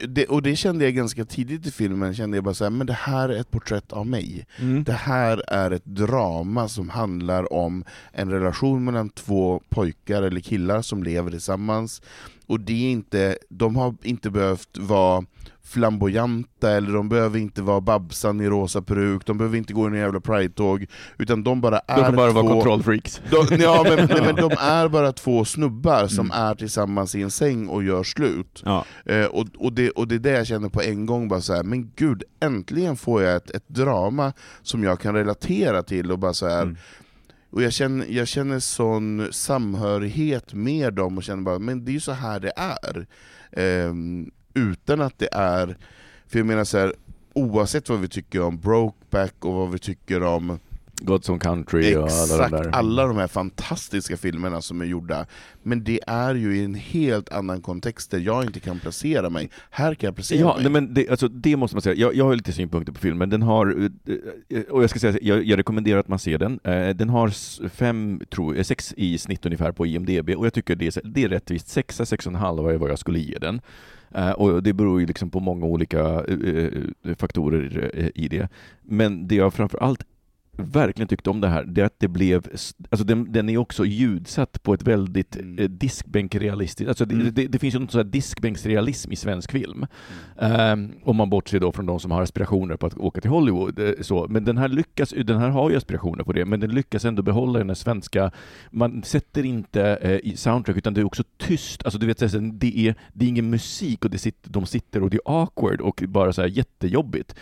S4: Det, och det kände jag ganska tidigt i filmen, kände jag bara så här, men det här är ett porträtt av mig.
S3: Mm.
S4: Det här är ett drama som handlar om en relation mellan två pojkar eller killar som lever tillsammans. Och det är inte, de har inte behövt vara flamboyanta, eller de behöver inte vara Babsan i rosa peruk, de behöver inte gå i en jävla pridetåg, utan de bara är
S2: De kan bara
S4: två...
S2: vara kontrollfreaks.
S4: De, ja, men, nej, men de är bara två snubbar som
S3: Mm.
S4: är tillsammans i en säng och gör slut.
S3: Ja.
S4: Eh, och, och, det, och det är det jag känner på en gång, bara så här, men gud, äntligen får jag ett, ett drama som jag kan relatera till, och bara så här,
S3: Mm.
S4: och jag känner, jag känner sån samhörighet med dem, och känner bara, men det är ju så här det är. Ehm, utan att det är, för jag menar så här, oavsett vad vi tycker om Brokeback och vad vi tycker om
S2: God's Own Country och alla
S4: Exakt,
S2: de där.
S4: alla de här fantastiska filmerna som är gjorda. Men det är ju i en helt annan kontext där jag inte kan placera mig. Här kan jag placera
S2: Ja,
S4: mig.
S2: nej, men det, alltså, det måste man säga. Jag, jag har lite synpunkter på filmen. Den har, eh, och jag ska säga, jag, jag rekommenderar att man ser den. Eh, Den har fem, tror, sex i snitt ungefär på IMDB, och jag tycker det är, det är rättvist. Sexa, sex och en halv är vad jag skulle ge den. Eh, Och det beror ju liksom på många olika faktorer i det. Men det jag framför allt verkligen tyckte om det här, det är att det blev, alltså den, den är också ljudsatt på ett väldigt
S4: Mm.
S2: eh, diskbänkrealistiskt, alltså det,
S3: Mm.
S2: det, det finns ju något sånt här diskbänksrealism i svensk film. Ehm, om man bortser då från de som har aspirationer på att åka till Hollywood. eh, Så. Men den här, lyckas, den här har ju aspirationer på det, men den lyckas ändå behålla den här svenska... Man sätter inte eh, i soundtrack, utan det är också tyst. Alltså, du vet, det, är, det är ingen musik och det sitter, de sitter och det är awkward och bara så här jättejobbigt.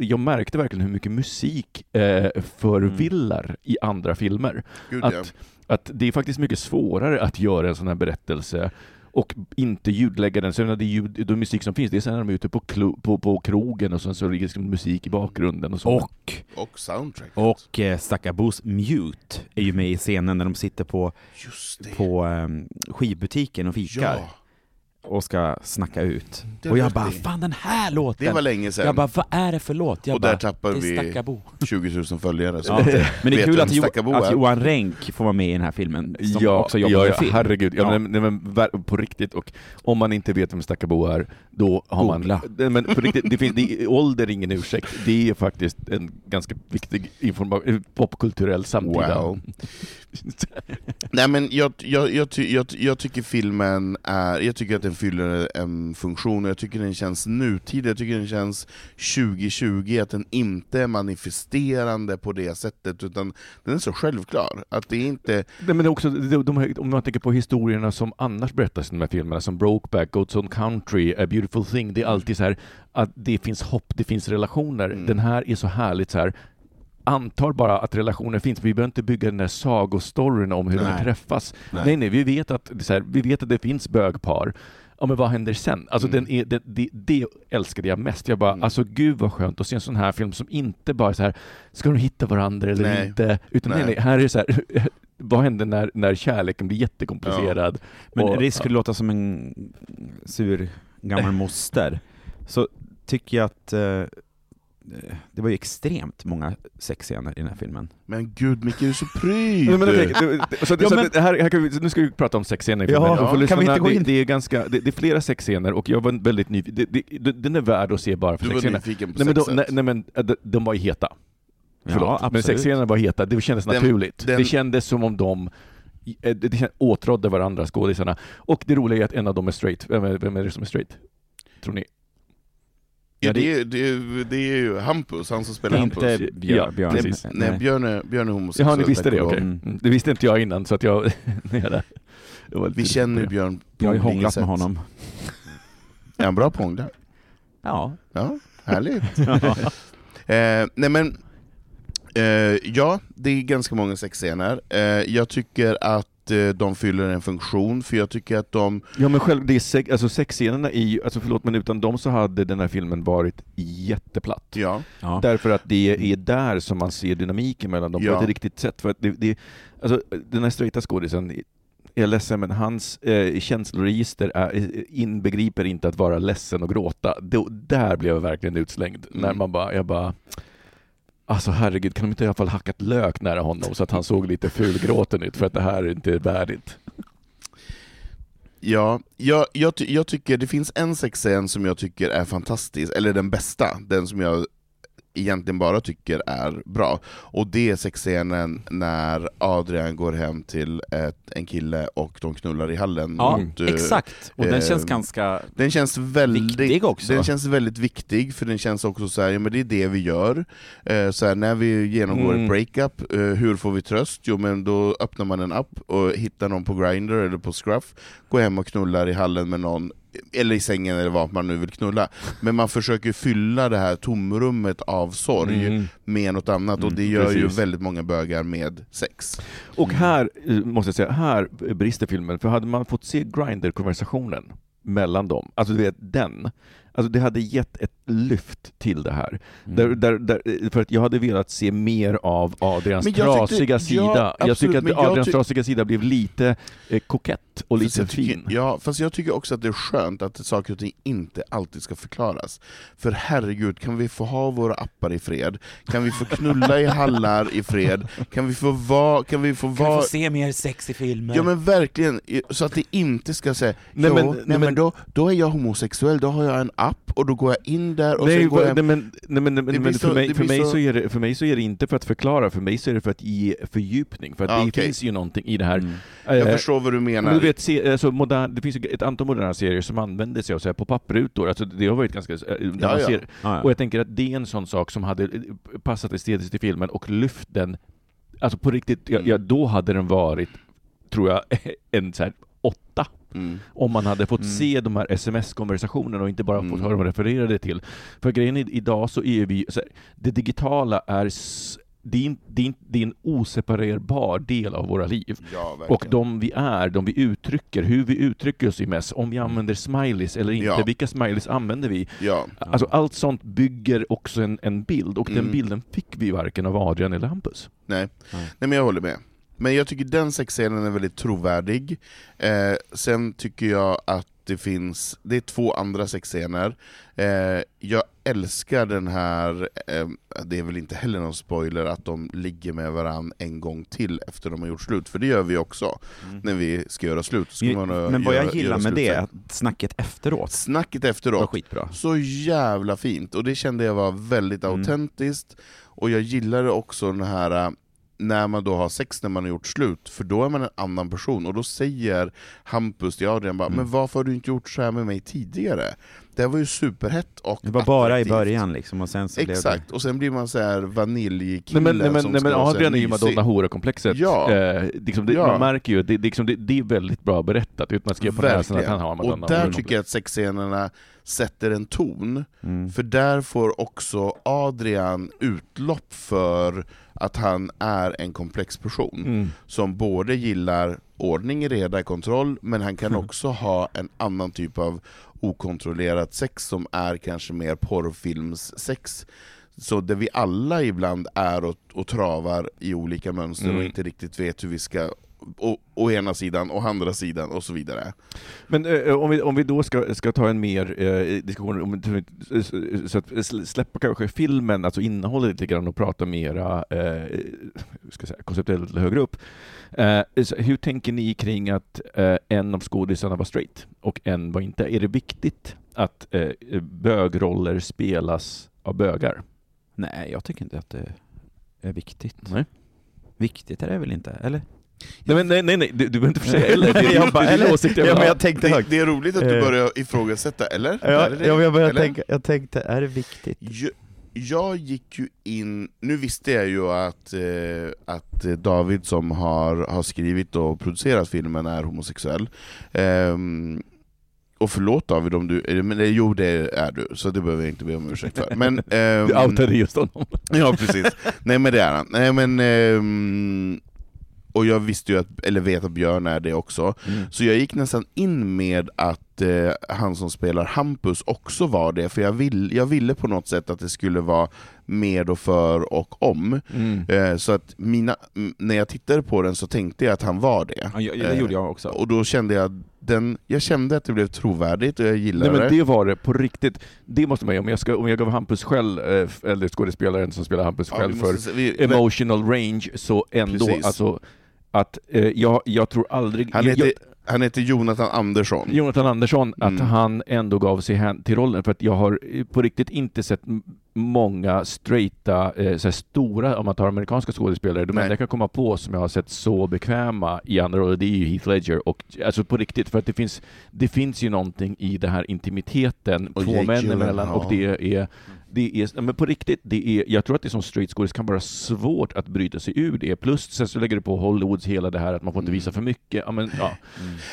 S2: Jag märkte verkligen hur mycket musik eh, förvillar i andra filmer
S4: Gud, ja.
S2: att, att det är faktiskt mycket svårare att göra en sån här berättelse och inte ljudlägga den. Är det ljud, de musik som finns, det är sen när de är ute på, klo, på, på krogen och sen så ligger liksom musik i bakgrunden och så.
S3: Och,
S4: Och soundtracket.
S3: och eh, Stackarbos Mute är ju med i scenen när de sitter på,
S4: Just det.
S3: på eh, skivbutiken och fikar.
S4: ja.
S3: Och ska snacka ut.
S4: Det
S3: Och jag bara, fan den här låten!
S4: Det var länge sedan,
S3: jag bara, vad är det för låt? Jag
S4: och
S3: bara,
S4: där tappar vi
S3: Stackabo.
S4: 20 000 följare. Så
S3: Ja.
S4: inte
S3: Men det är kul att, jo, att. Johan Renck får vara med i den här filmen, som
S2: ja,
S3: också jobbar
S2: ja,
S3: med film.
S2: herregud. Ja,
S3: Ja.
S2: Men, på riktigt, och om man inte vet vem Stackabo är, då har
S3: Googla.
S2: man... Men på riktigt, det finns, det, ålder är ingen ursäkt. Det är faktiskt en ganska viktig informa- popkulturell samtida...
S4: Wow. Nej men jag, jag, jag, jag tycker filmen är, jag tycker att den fyller en funktion, och jag tycker den känns nutid, jag tycker den känns 2020, att den inte är manifesterande på det sättet, utan den är så självklar. Att det är inte...
S2: Nej, men också, de, de, om man tänker på historierna som annars berättas i de här filmerna, som Brokeback, Goats on Country, A Beautiful Thing, det är alltid så här att det finns hopp, det finns relationer.
S4: Mm.
S2: Den här är så härligt så här antar bara att relationer finns, vi behöver inte bygga den där sagostoryn om hur de
S4: Nej.
S2: träffas.
S4: Nej.
S2: Nej, nej, vi vet att det, är så här, vi vet att det finns bögpar. Ja, men vad händer sen? Alltså,
S4: Mm.
S2: den är, det, det, det älskade jag mest. Jag bara,
S4: Mm.
S2: alltså gud vad skönt att se en sån här film som inte bara är så här, ska de hitta varandra eller
S4: Nej.
S2: inte? Utan nej.
S4: Nej.
S2: här är det så här, vad händer när, när kärleken blir jättekomplicerad?
S3: Men
S2: Och-
S3: för att låta som en sur gammal moster, så tycker jag att eh, det var ju extremt många sexscener i den här filmen.
S4: Men gud Micke, du är så pryd!
S2: Nej, men okej, det- det- så,
S3: Ja,
S2: så
S3: men-
S2: det här, här kan vi, nu ska vi prata om sexscener i filmen.
S4: ja.
S2: Och för
S3: Kan vi inte
S2: lyssnarna,
S3: gå in-
S2: Det, det, är ganska, det, det är flera sexscener och jag var väldigt nyfiken. Den är värd att se bara för
S4: Du var nyfiken på
S2: Nej men, nej, nej men äh, de, de var ju heta. Förlåt.
S3: Ja,
S2: men sexscenerna var heta, det kändes
S4: Den-
S2: naturligt.
S4: den-
S2: Det kändes som om de eh, det kändes, åtrådde varandra, skådisarna. Och det roliga är att en av dem är straight. Vem är, vem är det som är straight? Tror ni?
S4: Ja,
S2: Ja,
S4: det, är, det, är, det är ju Hampus, han som spelar
S3: Inte
S4: Hampus.
S3: Björn.
S2: Ja,
S3: Björn.
S4: Nej,
S2: precis.
S4: nej, Björn är, Björn är homosexuell.
S2: Jaha, ni visste det? Okej.
S4: lov.
S3: Mm.
S2: Det visste inte jag innan, så att jag... jag var
S4: Vi känner ju Björn på
S3: Jag har hånglat med honom.
S4: Är han bra på hångla?
S3: Ja.
S4: Ja, härligt. eh, nej men, eh, ja, det är ganska många sexscener. Eh, jag tycker att eh, de fyller en funktion, för jag tycker att de...
S2: Ja men själv, det är sex, alltså sexscenerna är ju, alltså förlåt men utan dem så hade den här filmen varit jätteplatt.
S4: Ja,
S3: ja.
S2: Därför att det är där som man ser dynamiken mellan dem
S4: Ja.
S2: på ett riktigt sätt. För att det, det, alltså, den här straighta skådisen, jag är ledsen men hans eh, känsloregister är, eh, inbegriper inte att vara ledsen och gråta. Då, där blev jag verkligen utslängd.
S4: Mm.
S2: När man bara, jag bara Alltså herregud, kan de inte i alla fall hackat lök nära honom så att han såg lite fulgråten ut? För att det här är inte värdigt.
S4: ja jag, jag, ty- jag tycker det finns en sexscen som jag tycker är fantastisk, eller den bästa, den som jag egentligen bara tycker är bra. Och det är sexscenen när Adrian går hem till ett, en kille och de knullar i hallen.
S3: Ja,
S4: mot, eh,
S3: exakt. Och den
S4: eh,
S3: känns ganska...
S4: Den känns väldigt
S3: Viktig också.
S4: Den känns väldigt viktig, för den känns också så här, ja men det är det vi gör. Eh, så här, när vi genomgår
S2: Mm.
S4: ett breakup, eh, hur får vi tröst? Jo men då öppnar man en app och hittar någon på Grindr eller på Scruff, går hem och knullar i hallen med någon, eller i sängen eller vad man nu vill knulla. Men man försöker fylla det här tomrummet av sorg
S2: Mm.
S4: med något annat, och
S2: Mm,
S4: det gör ju
S2: precis.
S4: väldigt många bögar med sex.
S2: Och här, eh, måste jag säga, här brister filmen. För hade man fått se Grindr-konversationen mellan dem, alltså du vet den, alltså det hade gett ett lyft till det här.
S3: Mm.
S2: Där, där, där, för att jag hade velat se mer av Adrians
S4: Men jag tyckte-
S2: trasiga
S4: ja,
S2: sida. jag
S4: absolut,
S2: tycker att
S4: men jag
S2: Adrians
S4: ty-
S2: trasiga sida blev lite eh, kokett och
S4: Fast
S2: lite
S4: jag tycker,
S2: fin.
S4: Ja, fast jag tycker också att det är skönt att saker och ting inte alltid ska förklaras. För herregud, kan vi få ha våra appar i fred? Kan vi få knulla i hallar i fred? Kan vi få vara... Kan vi få vara...
S3: se mer sex i filmer?
S4: Ja men verkligen, så att det inte ska säga
S2: Nej,
S4: jo,
S2: men-
S4: nej,
S2: nej,
S4: men,
S2: men-
S4: då, då är jag homosexuell, då har jag en app och då går jag in där och
S2: Nej,
S4: sen går jag...
S2: nej, men, nej, men,
S4: Det
S2: men, men
S4: så-
S2: för, mig,
S4: det
S2: för, mig
S4: så-
S2: så är det, för mig så är det inte för att förklara, för mig så är det för att ge fördjupning. För att
S4: Ja,
S2: det
S4: okej.
S2: finns ju någonting i det här.
S3: Mm.
S4: Jag
S2: eh,
S4: förstår vad du menar.
S2: Men du vet, se, alltså, modern, det finns ju ett antal moderna serier som använder sig av så här pop-up-rutor, alltså, det har varit ganska... Där
S4: Ja, ja.
S3: Ja.
S2: och jag tänker att det är en sån sak som hade eh, passat estetiskt i filmen och lyft den, alltså på riktigt,
S4: Mm.
S2: ja, då hade den varit, tror jag, en så här åtta.
S4: Mm.
S2: Om man hade fått
S4: Mm.
S2: se de här sms-konversationerna och inte bara
S4: Mm.
S2: fått höra dem refererade till. För grejen är, idag så är vi, så här, det digitala är, det är, in- det, är, in- det är en oseparerbar del av våra liv.
S4: Ja.
S2: Och de vi är, de vi uttrycker, hur vi uttrycker oss i mess, om vi använder smileys eller inte,
S4: Ja.
S2: vilka smileys använder vi?
S4: Ja.
S2: Alltså allt sånt bygger också en, en bild, och den
S4: Mm.
S2: bilden fick vi varken av Adrian eller Hampus.
S4: Nej.
S3: Nej
S4: men jag håller med. Men jag tycker den sexscenen är väldigt trovärdig. Eh, sen tycker jag att det finns, det är två andra sexscener. Eh, jag älskar den här, eh, det är väl inte heller någon spoiler, att de ligger med varandra en gång till efter de har gjort slut, för det gör vi också. När vi ska göra slut. Ska man, eh,
S3: Men vad
S4: göra,
S3: jag gillar
S4: göra
S3: med det,
S4: slut
S3: är att snacket efteråt
S4: Snacket
S3: var
S4: efteråt,
S3: skitbra.
S4: så jävla fint, och det kände jag var väldigt
S3: Mm.
S4: autentiskt, och jag gillade också den här äh, när man då har sex när man har gjort slut, för då är man en annan person, och då säger Hampus till Adrian bara,
S3: Mm.
S4: men varför har du inte gjort så här med mig tidigare? Det var ju superhett och
S3: Det var bara i
S4: attraktivt."
S3: början liksom, och sen så
S4: Exakt, och sen blir man så här
S2: Nej
S4: vaniljkille
S2: men, nej, men,
S4: som
S2: nej, men
S4: ska här
S2: Adrian är ju. Madonna Hora-komplexet.
S4: Ja.
S2: Eh, liksom det,
S4: Ja.
S2: Man märker ju att det, det, liksom, det, det är väldigt bra berättat, utan att skriva på näsan att han har Madonna
S4: Och där tycker jag att sexscenerna sätter en ton,
S3: Mm.
S4: för där får också Adrian utlopp för att han är en komplex person,
S2: Mm.
S4: som både gillar ordning, reda, kontroll, men han kan också ha en annan typ av okontrollerat sex som är kanske mer porrfilmssex. Så där vi alla ibland är och, och travar i olika mönster
S2: Mm.
S4: och inte riktigt vet hur vi ska å, å ena sidan och andra sidan och så vidare.
S2: Men eh, om, vi, om vi då ska, ska ta en mer eh, diskussion om så att sl- släppa kanske filmen, alltså innehållet lite grann och prata mera eh, ska jag säga, konceptuellt högre upp. Eh, så hur tänker ni kring att eh, en av skådisarna var straight och en var inte? Är det viktigt att eh, bögroller spelas av bögar?
S3: Nej, jag tycker inte att det är viktigt.
S2: Nej.
S3: Viktigt är det väl inte, eller?
S2: Nej, men, nej, nej, nej, du, du behöver inte säga eller. Det är
S3: Jag bara, eller?
S2: åsikt jag
S3: Ja, men jag tänkte
S4: Det, det är roligt att du
S3: Eh.
S4: börjar ifrågasätta, eller?
S3: Ja,
S4: det?
S3: ja, men jag började
S4: Eller?
S3: tänka, jag tänkte, är det viktigt?
S4: Jag, jag gick ju in, nu visste jag ju att, eh, att David som har, har skrivit och producerat filmen är homosexuell. Ehm, och förlåt David om du, men, jo det är du, så det behöver jag inte be om ursäkt för. Men, ehm,
S2: Du outade just honom.
S4: Ja precis, nej men det är han. Nej, men, ehm, och jag visste ju att, eller vet att Björn är det också,
S3: Mm.
S4: så jag gick nästan in med att eh, han som spelar Hampus också var det, för jag, vill, jag ville på något sätt att det skulle vara med och för och om.
S2: Mm.
S4: Eh, så att mina, när jag tittade på den så tänkte jag att han var det.
S3: Ja, det
S4: Eh,
S3: gjorde jag också.
S4: Och då kände jag, den, jag kände att det blev trovärdigt och jag
S2: Nej
S4: gillade
S2: men
S4: det.
S2: var det på riktigt. Det måste man ju, om jag, ska, om jag gav Hampus själv, eh, eller skådespelaren som spelar Hampus
S4: Ja,
S2: själv för
S4: se- vi-
S2: emotional range, så ändå,
S4: Precis.
S2: alltså att eh, jag, jag tror aldrig...
S4: han,
S2: jag,
S4: heter, han heter Jonathan Andersson.
S2: Jonathan Andersson, att
S4: Mm.
S2: han ändå gav sig hän till rollen, för att jag har eh, på riktigt inte sett många straighta, eh, så stora, om man tar amerikanska skådespelare, de enda jag kan komma på som jag har sett så bekväma i andra roller, det är ju Heath Ledger, och alltså på riktigt, för att det finns, det finns ju någonting i den här intimiteten
S4: Och
S2: två män emellan, och det är det är, men på riktigt, det är, jag tror att det som straight skådis kan vara svårt att bryta sig ur det. Plus sen så lägger du på Hollywoods hela det här att man får inte visa för mycket. Ja, men, ja.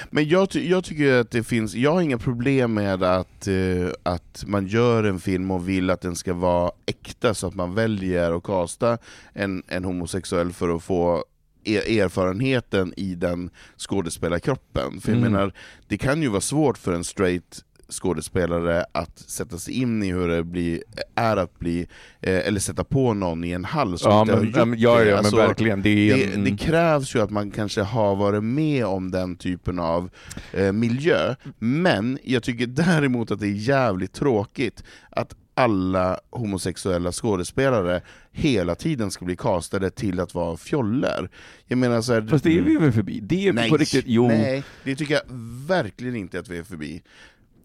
S4: Men jag, ty- jag tycker att det finns, jag har inga problem med att, eh, att man gör en film och vill att den ska vara äkta, så att man väljer att kasta en, en homosexuell för att få e- erfarenheten i den skådespelarkroppen. För jag
S2: Mm.
S4: menar, det kan ju vara svårt för en straight skådespelare att sätta sig in i hur det blir, är att bli, eh, eller sätta på någon i en hall som
S2: Ja,
S4: inte har
S2: men,
S4: gjort
S2: ja, ja,
S4: det. Alltså,
S2: men verkligen. Det är
S4: det,
S2: en,
S4: det krävs ju att man kanske har varit med om den typen av eh, miljö, men jag tycker däremot att det är jävligt tråkigt att alla homosexuella skådespelare hela tiden ska bli castade till att vara fjoller. Jag menar så här,
S2: Fast det är vi väl förbi? Det är
S4: nej,
S2: på riktigt, jo.
S4: nej, det tycker jag verkligen inte att vi är förbi.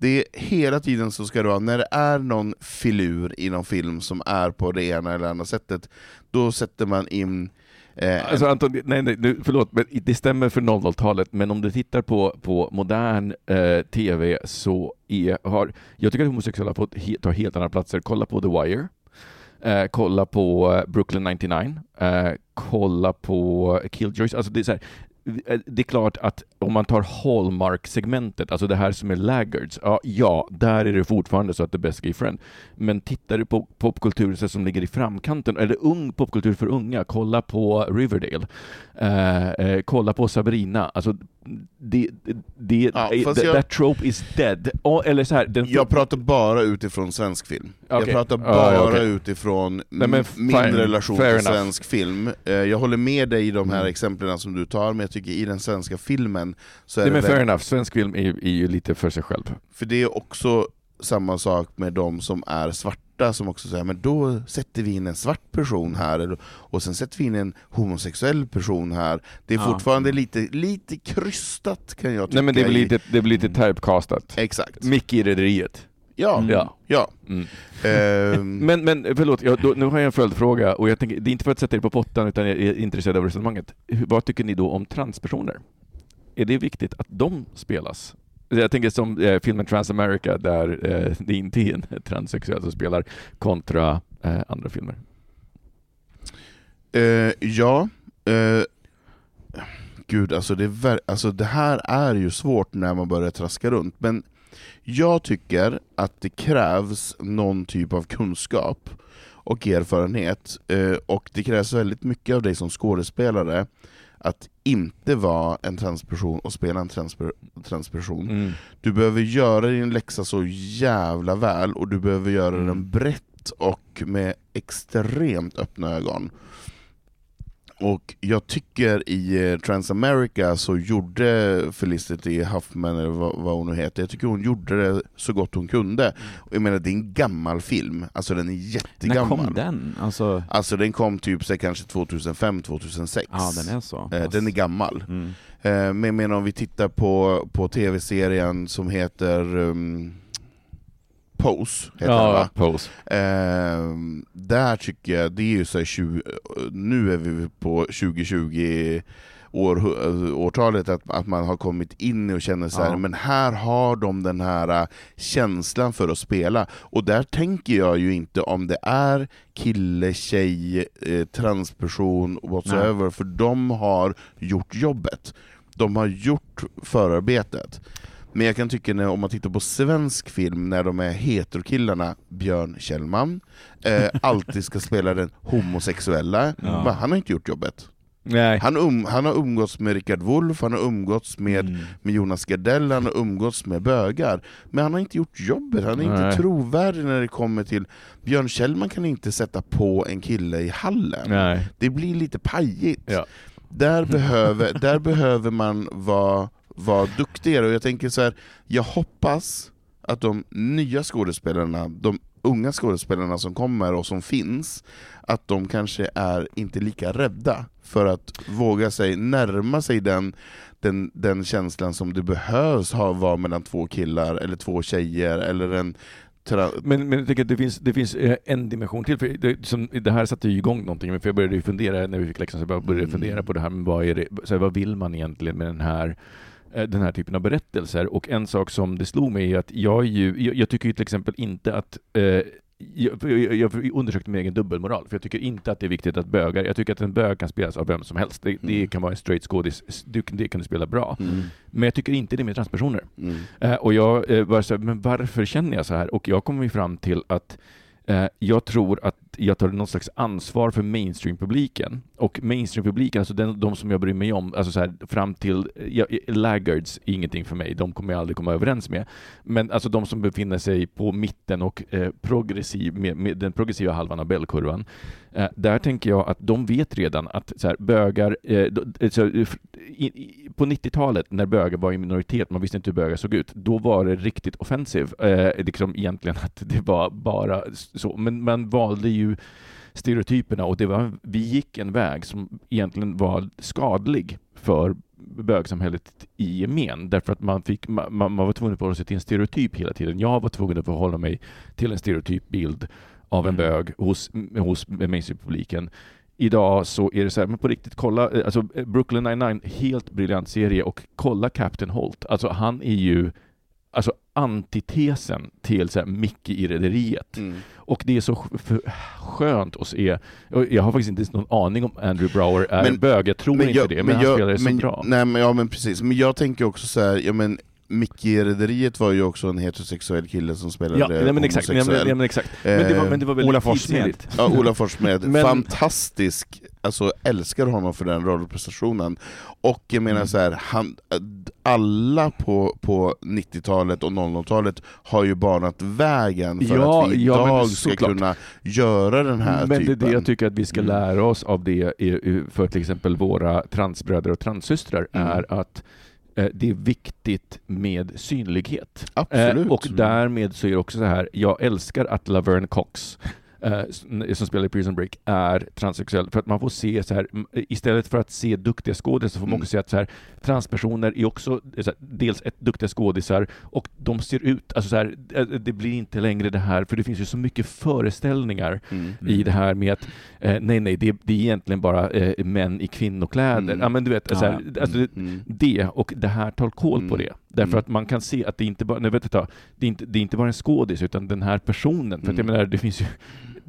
S4: Det är hela tiden så ska det vara, när det är någon filur i någon film som är på det ena eller andra sättet, då sätter man in eh,
S2: Alltså Anton, nej, nej, nu, förlåt, men det stämmer för 00-talet, men om du tittar på, på modern eh, TV så är, har, jag tycker att homosexuella fått he, ta helt andra platser. Kolla på The Wire, eh, kolla på eh, Brooklyn 99, eh, kolla på Killjoys, alltså det är så här, eh, Eh, det är klart att om man tar Hallmark-segmentet, alltså det här som är laggards, ja, ja, där är det fortfarande så att det är best gay friend. Men tittar du på popkultur som ligger i framkanten, eller ung popkultur för unga, kolla på Riverdale, eh, eh, kolla på Sabrina. Alltså, det, det,
S4: Ja, fast
S2: that,
S4: jag-
S2: trope is dead. Oh, eller så här, den,
S4: Jag pratar bara utifrån svensk film. Jag
S2: Okej.
S4: pratar bara
S2: ja, okej.
S4: utifrån
S2: Nej,
S4: min
S2: fine.
S4: relation
S2: Fair
S4: till
S2: enough.
S4: svensk film. Eh, Jag håller med dig i de här
S2: Mm.
S4: exemplen som du tar, men jag tycker i den svenska filmen så är
S2: Nej,
S4: det
S2: men fair enough, svensk film är, är ju lite för sig själv.
S4: För det är också samma sak med de som är svarta, som också säger men då sätter vi in en svart person här, och sen sätter vi in en homosexuell person här. Det är
S3: Ja.
S4: fortfarande lite, lite krystat kan jag tycka.
S2: Nej men det blir lite, det blir lite typecastat.
S4: Exakt.
S2: Micke i Rederiet.
S4: Ja.
S3: Mm.
S2: Ja.
S4: ja.
S2: Mm.
S4: Ehm,
S2: Men, men förlåt, jag, då, nu har jag en följdfråga, och jag tänker, det är inte för att sätta er på pottan, utan jag är intresserad av resonemanget. Hur, vad tycker ni då om transpersoner? Är det viktigt att de spelas? Jag tänker som eh, filmen Transamerica, där eh, det inte är en transsexuell som spelar, kontra eh, andra filmer.
S4: Eh, ja, eh, gud alltså det, är alltså det här är ju svårt när man börjar traska runt, men jag tycker att det krävs någon typ av kunskap och erfarenhet, eh, och det krävs väldigt mycket av dig som skådespelare att inte vara en transperson och spela en transper- transperson.
S2: Mm.
S4: Du behöver göra din läxa så jävla väl, och du behöver göra
S2: Mm.
S4: den brett och med extremt öppna ögon. Och jag tycker i eh, Transamerica så gjorde Felicity Huffman, eller vad, hon nu heter, jag tycker hon gjorde det så gott hon kunde. Och jag menar, det är en gammal film, alltså den är
S3: När
S4: jättegammal.
S3: kom den? Alltså,
S4: Alltså den kom typ så kanske 2005-2006.
S3: ja den är så.
S4: Eh, Den är gammal.
S3: Mm.
S4: Eh, Men jag menar om vi tittar på, på tv-serien som heter um, Pose, heter den,
S2: Ja,
S4: va?
S2: pose.
S4: Eh, där tycker jag, det är ju så här 20, nu är vi på 2020 år, årtalet, att, att man har kommit in och känner så här,
S3: Ja.
S4: men här har de den här eh, känslan för att spela. Och där tänker jag ju inte om det är kille, tjej, eh, transperson, whatsoever, för de har gjort jobbet. De har gjort förarbetet. Men jag kan tycka när, om man tittar på svensk film, när de är heterokillarna, Björn Kjellman, eh, alltid ska spela den homosexuella,
S3: Ja.
S4: men han har inte gjort jobbet.
S2: Nej.
S4: Han, um, han har umgåtts med Richard Wolff, han har umgåtts med,
S3: Mm.
S4: med Jonas Gardell, han har umgåtts med bögar, men han har inte gjort jobbet, han är
S2: Nej.
S4: inte trovärdig när det kommer till... Björn Kjellman kan inte sätta på en kille i hallen.
S2: Nej.
S4: Det blir lite pajigt.
S2: Ja.
S4: Där, behöver, där behöver man vara, vara duktigare, och jag tänker så här, jag hoppas att de nya skådespelarna, de unga skådespelarna som kommer och som finns, att de kanske är inte lika rädda för att våga sig närma sig den, den, den känslan som det behövs ha vara mellan två killar, eller två tjejer, eller en
S2: Men, men jag tycker att det finns, det finns eh, en dimension till, för det, som, det här satte ju igång någonting, för jag började fundera när vi fick läxan, så jag började
S4: Mm.
S2: fundera på det här med vad, är det, så här, vad vill man egentligen med den här den här typen av berättelser. Och en sak som det slog mig är att jag, ju, jag, jag tycker ju till exempel inte att eh, jag, jag, jag undersökte min egen dubbelmoral, för jag tycker inte att det är viktigt att bögar, jag tycker att en bög kan spelas av vem som helst. Det, det
S4: Mm.
S2: kan vara en straight skådis, det kan du spela bra.
S4: Mm.
S2: Men jag tycker inte det med transpersoner.
S4: Mm.
S2: Eh, och jag eh, var så här, men varför känner jag så här? Och jag kom ju fram till att eh, jag tror att jag tar någon slags ansvar för mainstream-publiken. Och mainstream-publiken, alltså den, de som jag bryr mig om, alltså så här, fram till, ja, laggards är ingenting för mig, de kommer jag aldrig komma överens med. Men alltså de som befinner sig på mitten och eh, progressiv, med, med den progressiva halvan av Bellkurvan, eh, där tänker jag att de vet redan att så här, bögar, eh, så, eh, i, i, på 90-talet när bögar var i minoritet, man visste inte hur bögar såg ut, då var det riktigt offensiv. Eh, liksom egentligen att det var bara så, men man valde ju stereotyperna och det var, vi gick en väg som egentligen var skadlig för bögsamhället i gemen, därför att man, fick, man, man var tvungen att förhålla sig till en stereotyp hela tiden. Jag var tvungen att förhålla mig till en stereotyp bild av en
S3: Mm.
S2: bög hos, hos mainstream-publiken. Idag så är det så här, men på riktigt, kolla, eh, alltså eh, Brooklyn 99, helt briljant serie, och kolla Captain Holt. Alltså han är ju alltså antitesen till så här, Mickey i Rederiet.
S4: Mm.
S2: Och det är så skönt att se. Jag har faktiskt inte ens någon aning om Andrew Brower är
S4: Men-
S2: bög, jag tror inte det, men, han
S4: jag-
S2: spelar det så
S4: men,
S2: bra.
S4: Nej, men, ja men precis, men jag tänker också så här, ja men Micke i Rederiet var ju också en heterosexuell kille som spelade
S2: Ja, nej, men exakt. Nej, men, nej, men exakt. Men det var, men det var väldigt
S3: Ola Forssmed.
S4: Ja, Ola Forssmed,
S2: Men-
S4: fantastisk alltså, älskar honom för den rollprestationen. Och jag menar
S3: Mm.
S4: så här, han, alla på, på 90-talet och 00-talet har ju banat vägen för
S2: Ja,
S4: att vi
S2: ja, men
S4: idag ska
S2: såklart.
S4: kunna göra den här
S2: Men det är
S4: typen.
S2: det jag tycker att vi ska
S4: Mm.
S2: lära oss av det för till exempel våra transbröder och transsystrar,
S4: Mm.
S2: är att eh, det är viktigt med synlighet.
S4: Absolut.
S2: Eh, och därmed så är det också så här, jag älskar att Laverne Cox eh, som spelar i Prison Break är transsexuell, för att man får se så här, istället för att se duktiga skådisar så får man
S4: Mm.
S2: också se att så här, transpersoner är också eh, här, dels ett duktiga skådisar och de ser ut, alltså så här, eh, det blir inte längre det här, för det finns ju så mycket föreställningar
S4: Mm.
S2: i det här med att eh, nej, nej, det, det är egentligen bara eh, män i kvinnokläder.
S4: Mm.
S2: Ja, men du vet, så här,
S3: Ja.
S2: alltså, det,
S4: Mm.
S2: det och det här tar koll på
S4: Mm.
S2: det. Därför
S4: Mm.
S2: att man kan se att det inte bara, nej, vet du, det, är inte, det är inte bara en skådis, utan den här personen. För att jag
S4: Mm.
S2: menar, det finns ju,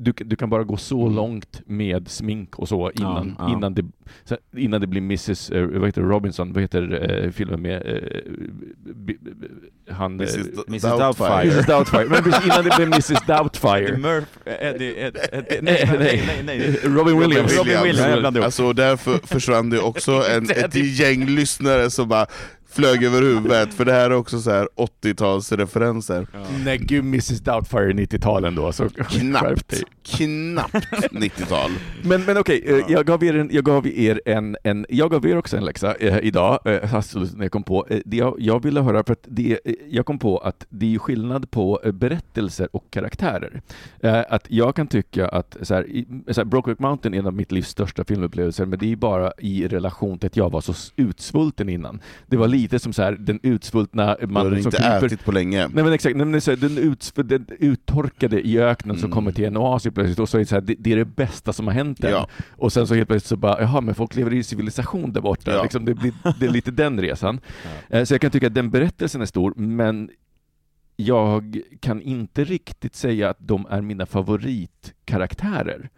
S2: du, du kan bara gå så
S4: Mm.
S2: långt med smink och så innan,
S3: Ja, ja.
S2: Innan, det, innan det blir Mrs. Eh, vad heter Robinson, vad heter eh, filmen med b, han...
S4: Mrs.
S3: Mrs.
S4: Doubtfire.
S2: Mrs. Doubtfire. Men innan det blev Mrs. Doubtfire.
S3: Ed,
S2: Nej,
S3: nej,
S2: nej.
S3: nej, nej, nej.
S2: Robin Williams.
S3: Robin Williams. Blandade ihop.
S4: Alltså därför försvann det också en, ett gäng lyssnare som bara flög över huvudet, för det här är också så här 80-talsreferenser.
S2: Nej gud, Mrs. Doubtfire 90-talen då. Så
S4: Knappt, knappt 90-tal.
S2: Men, men okej, eh, jag gav er, en, jag gav er en, en, jag gav er också en läxa eh, idag, eh, när jag kom på. Eh, det jag, jag ville höra, för att det, eh, jag kom på att det är skillnad på eh, berättelser och karaktärer. Eh, att jag kan tycka att så här, i, så här, Brokeback Mountain är en av mitt livs största filmupplevelser, men det är bara i relation till att jag var så utsvulten innan. Det var lite som så här, den utsvultna
S4: Du har
S2: mannen som
S4: inte
S2: kryper
S4: ätit på länge.
S2: Nej men exakt, nej, men det är så här, den, uts, den uttorkade i öknen som
S4: Mm.
S2: kommer till en oas plötsligt och så är det så här, det, det är det bästa som har hänt än.
S4: Ja.
S2: Och sen så helt plötsligt så bara, jaha men folk lever i civilisation där borta.
S4: Ja.
S2: Liksom, det, blir, det är lite den resan. Eh, Så jag kan tycka att den berättelsen är stor, men jag kan inte riktigt säga att de är mina favoritkaraktärer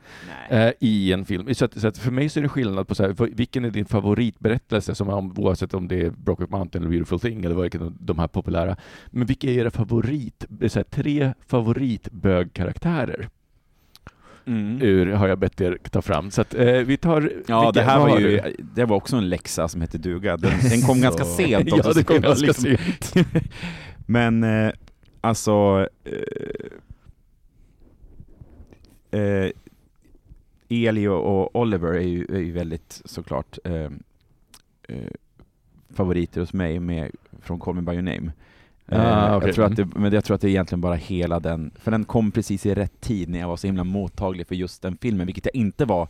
S2: eh, i en film. Så, att, så att för mig så är det skillnad på så här, vilken är din favoritberättelse, som om, oavsett om det är Brokeback Mountain eller Beautiful Thing eller vilken av de här populära. Men vilka är era favorit, så här, tre favoritbögkaraktärer
S3: Mm.
S2: ur har jag bett er ta fram. Så att, eh, vi tar...
S3: Ja, det här var ju, det var också en läxa som hette duga. Den, den kom ganska sent
S2: ja, det
S3: så
S2: kom ganska
S3: liksom-
S2: sent.
S3: Men eh, alltså... Eh, eh, Elio och Oliver är ju, är ju väldigt såklart eh, eh, favoriter hos mig med, från Call Me By Your Name. Eh,
S2: Ah, okej.
S3: jag, tror att det, men jag tror att det är egentligen bara hela den, för den kom precis i rätt tid när jag var så himla mottaglig för just den filmen, vilket jag inte var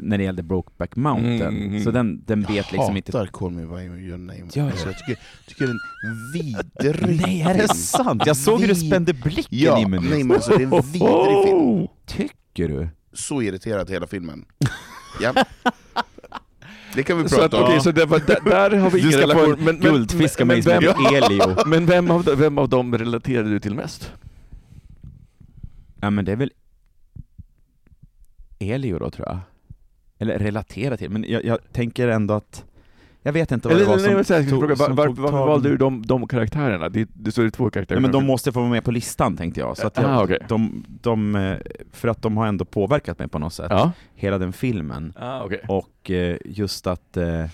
S3: när det gällde Brokeback Mountain.
S2: Mm.
S3: Så den, den vet
S4: jag
S3: liksom inte...
S4: hatar Call Me By Your Name.
S3: Du?
S4: alltså, jag tycker, tycker den är vidrig.
S3: Nej, är det sant? Jag såg hur du spände blicken
S4: Ja,
S3: i mig
S4: nej men alltså det är en vidrig film.
S3: Tycker du?
S4: Så irriterad hela filmen. Ja. Det kan vi
S2: Så
S4: prata
S2: att,
S4: om.
S2: okej, så det var, där, där har vi
S3: Du
S2: ingen relation.
S3: en
S2: Men, men,
S3: guldfisk av
S2: men,
S3: mig som
S2: vem,
S3: heter Elio.
S2: men vem av, vem av dem relaterar du till mest?
S3: Ja men det är väl Elio då tror jag. Eller relatera till, men jag, jag tänker ändå att jag vet inte vad
S2: Eller,
S3: det var
S2: nej,
S3: som
S2: jag
S3: tog-
S2: fråga, var,
S3: som
S2: var,
S3: tog
S2: varför valde du de, de karaktärerna? Det, det står ju två karaktärer.
S3: Ja, men de måste få vara med på listan tänkte jag. Så att jag
S2: Ah, okej.
S3: de, de, eh, för att de har ändå påverkat mig på något sätt,
S2: Ja,
S3: hela den filmen.
S2: ah, okej.
S3: Och eh, just att eh, eh,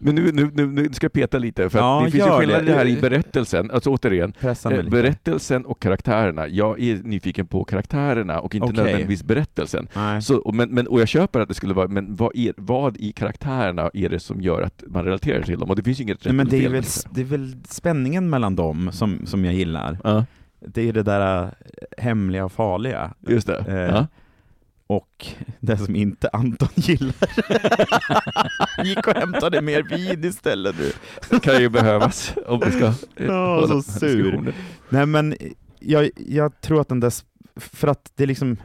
S2: Men nu, nu, nu, nu ska jag peta lite, för
S3: Ja,
S2: det finns ju skillnad
S3: det.
S2: här i berättelsen. Alltså återigen, eh, berättelsen och karaktärerna. Jag är nyfiken på karaktärerna och inte
S3: Okej.
S2: nödvändigtvis berättelsen.
S3: Nej.
S2: Så, och, men, men, och jag köper att det skulle vara, men vad, är, vad i karaktärerna är det som gör att man relaterar till dem? Och det finns ju inget rätt
S3: men det är, väl, det är väl spänningen mellan dem som, som jag gillar.
S2: Ja,
S3: Det är det där äh, hemliga och farliga.
S2: just det.
S3: Eh,
S2: Ja.
S3: Och det som inte Anton gillar. Gick och hämtade mer vin istället du.
S2: Det kan ju behövas om vi ska eh,
S3: Ja, så sur. Nej men jag, jag tror att den där, för att det är liksom,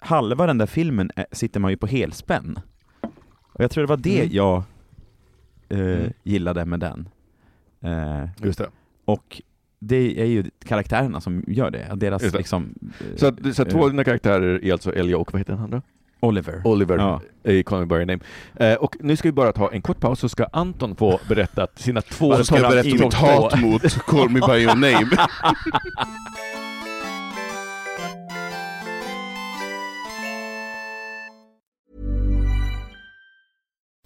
S3: halva den där filmen är, sitter man ju på helspänn. Och jag tror det var det
S2: Mm.
S3: jag eh,
S2: Mm.
S3: gillade med den. Eh,
S2: Just det.
S3: och det är ju karaktärerna som gör det, deras
S2: det.
S3: liksom... eh,
S2: Så, att, så att två av dina karaktärer är alltså Elja och vad heter den andra?
S3: Oliver.
S2: Oliver
S3: Ja.
S2: i Call Me By Your Name. Eh, och nu ska vi bara ta en kort paus så ska Anton få berätta sina två
S4: Så ska berätta mitt hat mot Call Me By Your Name.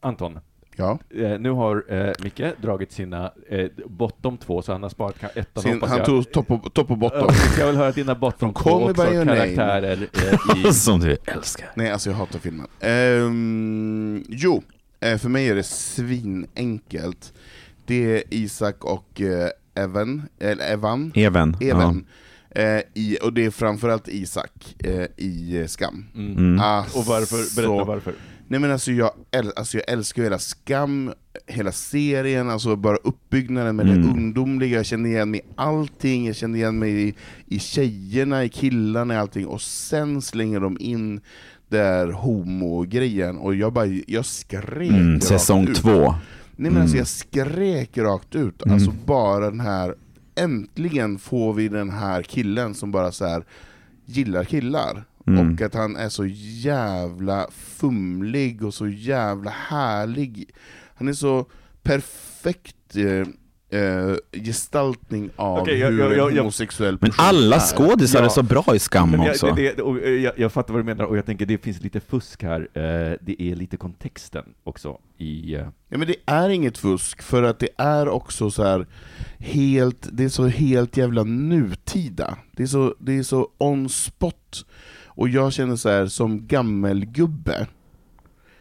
S2: Anton,
S4: Ja.
S2: eh, nu har eh, Micke dragit sina eh, bottom två, så han har sparat ettan
S4: Sin, han
S2: jag.
S4: tog topp och, topp och
S2: Ja,
S4: bottom.
S2: jag vill höra dina bottom två också, karaktärer eh, i...
S3: Som du älskar.
S4: Nej, alltså jag hatar filmen. Ehm, jo, eh, för mig är det svinenkelt. Det är Isak och eh, Evan, eller Evan,
S3: Even.
S4: Even. Eh, i, och det är framförallt Isak eh, i Skam.
S2: Mm.
S3: Mm.
S4: Alltså,
S2: Och varför? Berätta varför.
S4: Nej men alltså jag, äl, alltså jag älskar hela Skam, hela serien, alltså bara uppbyggnaden med
S3: Mm.
S4: det ungdomliga, jag känner igen mig i allting, jag känner igen mig i, i tjejerna, i killarna, i allting, och sen slänger de in där homo-grejen, och jag bara, jag skrek
S3: Mm, säsong
S4: ut.
S3: två.
S4: Nej men alltså
S3: Mm.
S4: jag skrek rakt ut,
S3: Mm.
S4: alltså bara den här, äntligen får vi den här killen som bara så här gillar killar.
S3: Mm.
S4: Och att han är så jävla fumlig och så jävla härlig. Han är så perfekt eh, eh, gestaltning av
S2: Okej, jag-
S4: hur
S2: jag- jag-
S4: en homosexuell
S3: Men
S4: person
S3: alla
S4: är.
S3: skådisar är
S2: Ja.
S3: så bra i Skam
S2: Men
S3: också.
S2: jag, det, det, och, eh, jag, jag fattar vad du menar, och jag tänker det finns lite fusk här. Eh, det är lite kontexten också i...
S4: Ja men det är inget fusk, för att det är också så här helt, det är så helt jävla nutida. Det är så, det är så on spot. Och jag känner så här som gammelgubbe,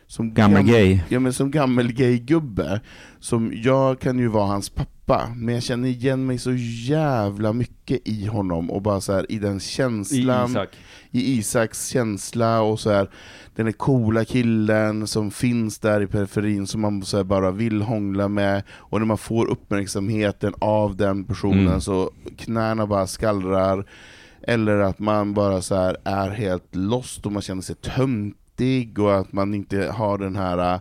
S4: som
S3: Gammal
S4: gam-
S3: gay.
S4: Ja men som gammal gay-gubbe, som jag kan ju vara hans pappa, men jag känner igen mig så jävla mycket i honom, och bara så här, i den
S2: I
S4: känslan,
S2: Isak.
S4: i Isaks känsla och så här, den är coola killen som finns där i periferin som man så här bara vill hångla med, och när man får uppmärksamheten av den personen
S3: Mm.
S4: så knäna bara skallrar, eller att man bara så här är helt lost och man känner sig töntig och att man inte har den här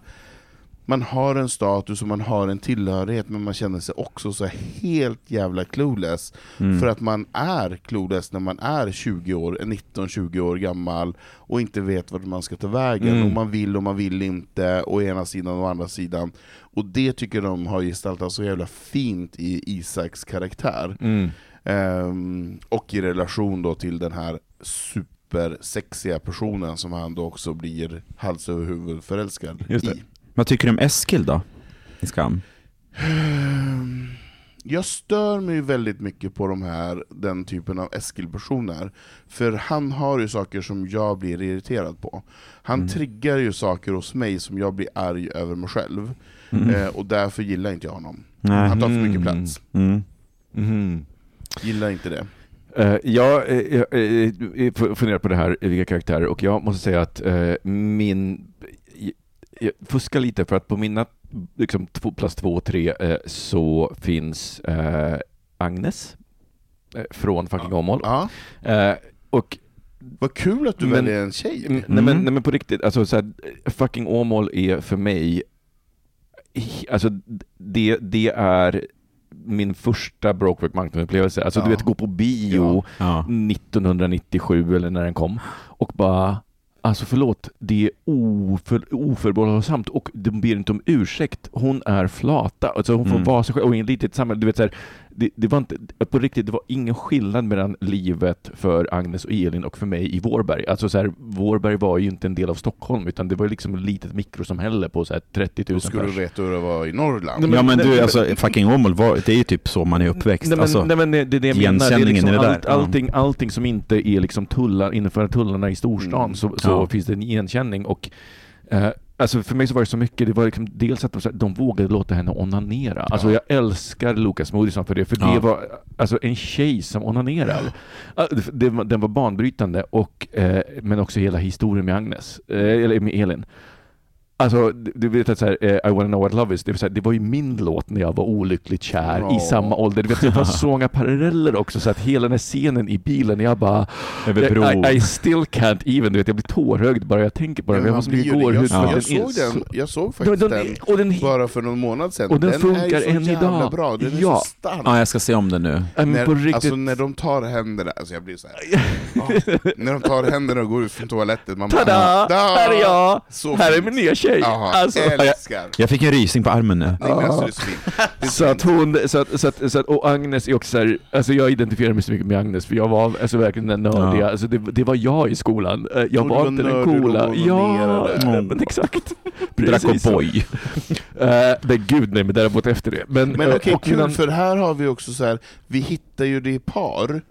S4: man har en status och man har en tillhörighet men man känner sig också så helt jävla clueless
S3: Mm.
S4: för att man är clueless när man är 20 år, 19-20 år gammal och inte vet vart man ska ta vägen,
S3: Mm.
S4: och man vill och man vill inte, å ena sidan och å andra sidan. Och det tycker de har gestaltat så jävla fint i Isaks karaktär.
S2: Mm.
S4: Ehm, och i relation då till den här supersexiga personen som han då också blir hals över huvud förälskad
S2: Just det.
S4: i.
S3: Vad tycker du om Eskil då? I Skam?
S4: Ehm, Jag stör mig väldigt mycket på de här, den typen av Eskil-personer, för han har ju saker som jag blir irriterad på. Han
S3: Mm.
S4: triggar ju saker hos mig som jag blir arg över mig själv,
S3: Mm.
S4: eh, och därför gillar inte jag honom.
S3: Nej.
S4: Han tar för mycket
S2: Mm.
S4: plats.
S3: Mm.
S4: Gillar inte det.
S2: Eh, jag eh, jag, eh, jag funderar på det här, eh, vilka karaktärer, och jag måste säga att eh, min... Jag, fuskar lite för att på mina liksom, två, plats två och tre eh, så finns eh, Agnes eh, från Fucking Åmål.
S4: Ja.
S2: Eh, och
S4: Vad kul att du
S2: Men-
S4: väljer en tjej.
S2: Mm, Nej, men, nej men på riktigt, alltså så här, fucking Åmål är för mig, alltså det, det är min första Brokeback Mountain-upplevelse. Alltså
S4: Ja.
S2: du vet, gå på bio
S3: Ja.
S2: 1997 eller när den kom och bara Alltså förlåt, det är oför, oförbehållsamt och de ber inte om ursäkt. Hon är flata. Alltså hon får
S3: Mm.
S2: vara sig själv och i ett litet samhälle. Du vet, så här, det, det var inte, på riktigt, det var ingen skillnad mellan livet för Agnes och Elin och för mig i Vårberg. Alltså så här, Vårberg var ju inte en del av Stockholm utan det var liksom ett litet mikrosamhälle på så här 30 000
S4: Då skulle du
S2: pers.
S4: veta hur det var i Norrland.
S2: Nej, men-
S3: ja men
S2: nej,
S3: du,
S2: men-
S3: alltså fucking Åmål, det är ju typ så man är uppväxt.
S2: Nej men,
S3: alltså,
S2: nej, men det, det är jag menar. Det är liksom
S3: där,
S2: allt, allting, allting som inte är liksom tullar, innanför tullarna i storstan
S4: Mm.
S2: så, så
S3: Ja.
S2: finns det en igenkänning. Och, eh, alltså för mig så var det så mycket, det var liksom dels att de, vågade låta henne onanera. Alltså jag älskar Lukas Moodysson för det, för
S3: Ja.
S2: det var alltså en tjej som onanerar. Ah, det- den var banbrytande, och, eh, men också hela historien med Agnes, eh, eller med Elin. Alltså, du vet att så här, eh, I wanna know what love is, det, här, det var ju min låt när jag var olyckligt kär
S4: Ja.
S2: i samma ålder. Du vet, det var så många paralleller också, så att hela den här scenen i bilen, jag bara
S3: över bro.
S2: I, I still can't even, du vet, jag blir tårögd bara jag tänker på.
S4: Ja,
S2: Jag
S4: det.
S2: gårhud
S4: jag,
S2: att
S4: jag,
S2: den
S4: såg den,
S2: så-
S4: jag såg
S2: Den-
S4: faktiskt
S2: den-
S4: den
S2: och den,
S4: bara för någon månad sedan.
S2: Och den funkar
S4: är så
S2: än
S4: jävla
S2: idag.
S4: bra, den är
S2: Ja.
S4: så stark.
S3: Ja, jag ska se om det nu.
S2: Men
S4: när,
S2: på riktigt,
S4: Alltså när de tar händerna, alltså jag blir så här. Ja, när de tar händerna och går ut från toaletten, man bara,
S2: tada!
S4: "Da!"
S2: Här är jag!
S4: Så
S2: Här är min nya tjej!
S4: Jaha,
S2: Alltså,
S4: älskar!
S3: Jag fick en rysning på armen nu.
S4: Så
S2: att hon, så att, så att, så att, och Agnes är också så här, alltså jag identifierar mig så mycket med Agnes för jag var alltså verkligen den nördiga,
S3: Ja.
S2: alltså det, det var jag i skolan. Eh, Jag
S4: Och du
S2: var
S4: var
S2: inte den
S4: och
S2: coola. Ja, nej, men exakt.
S3: Drack
S2: så.
S3: O'boy.
S2: Eh, men gud nej, men däremot efter det. Men,
S4: Men
S2: eh,
S4: okej,
S2: och
S4: kul,
S2: innan-
S4: för här har vi också så här, vi hittar ju det i par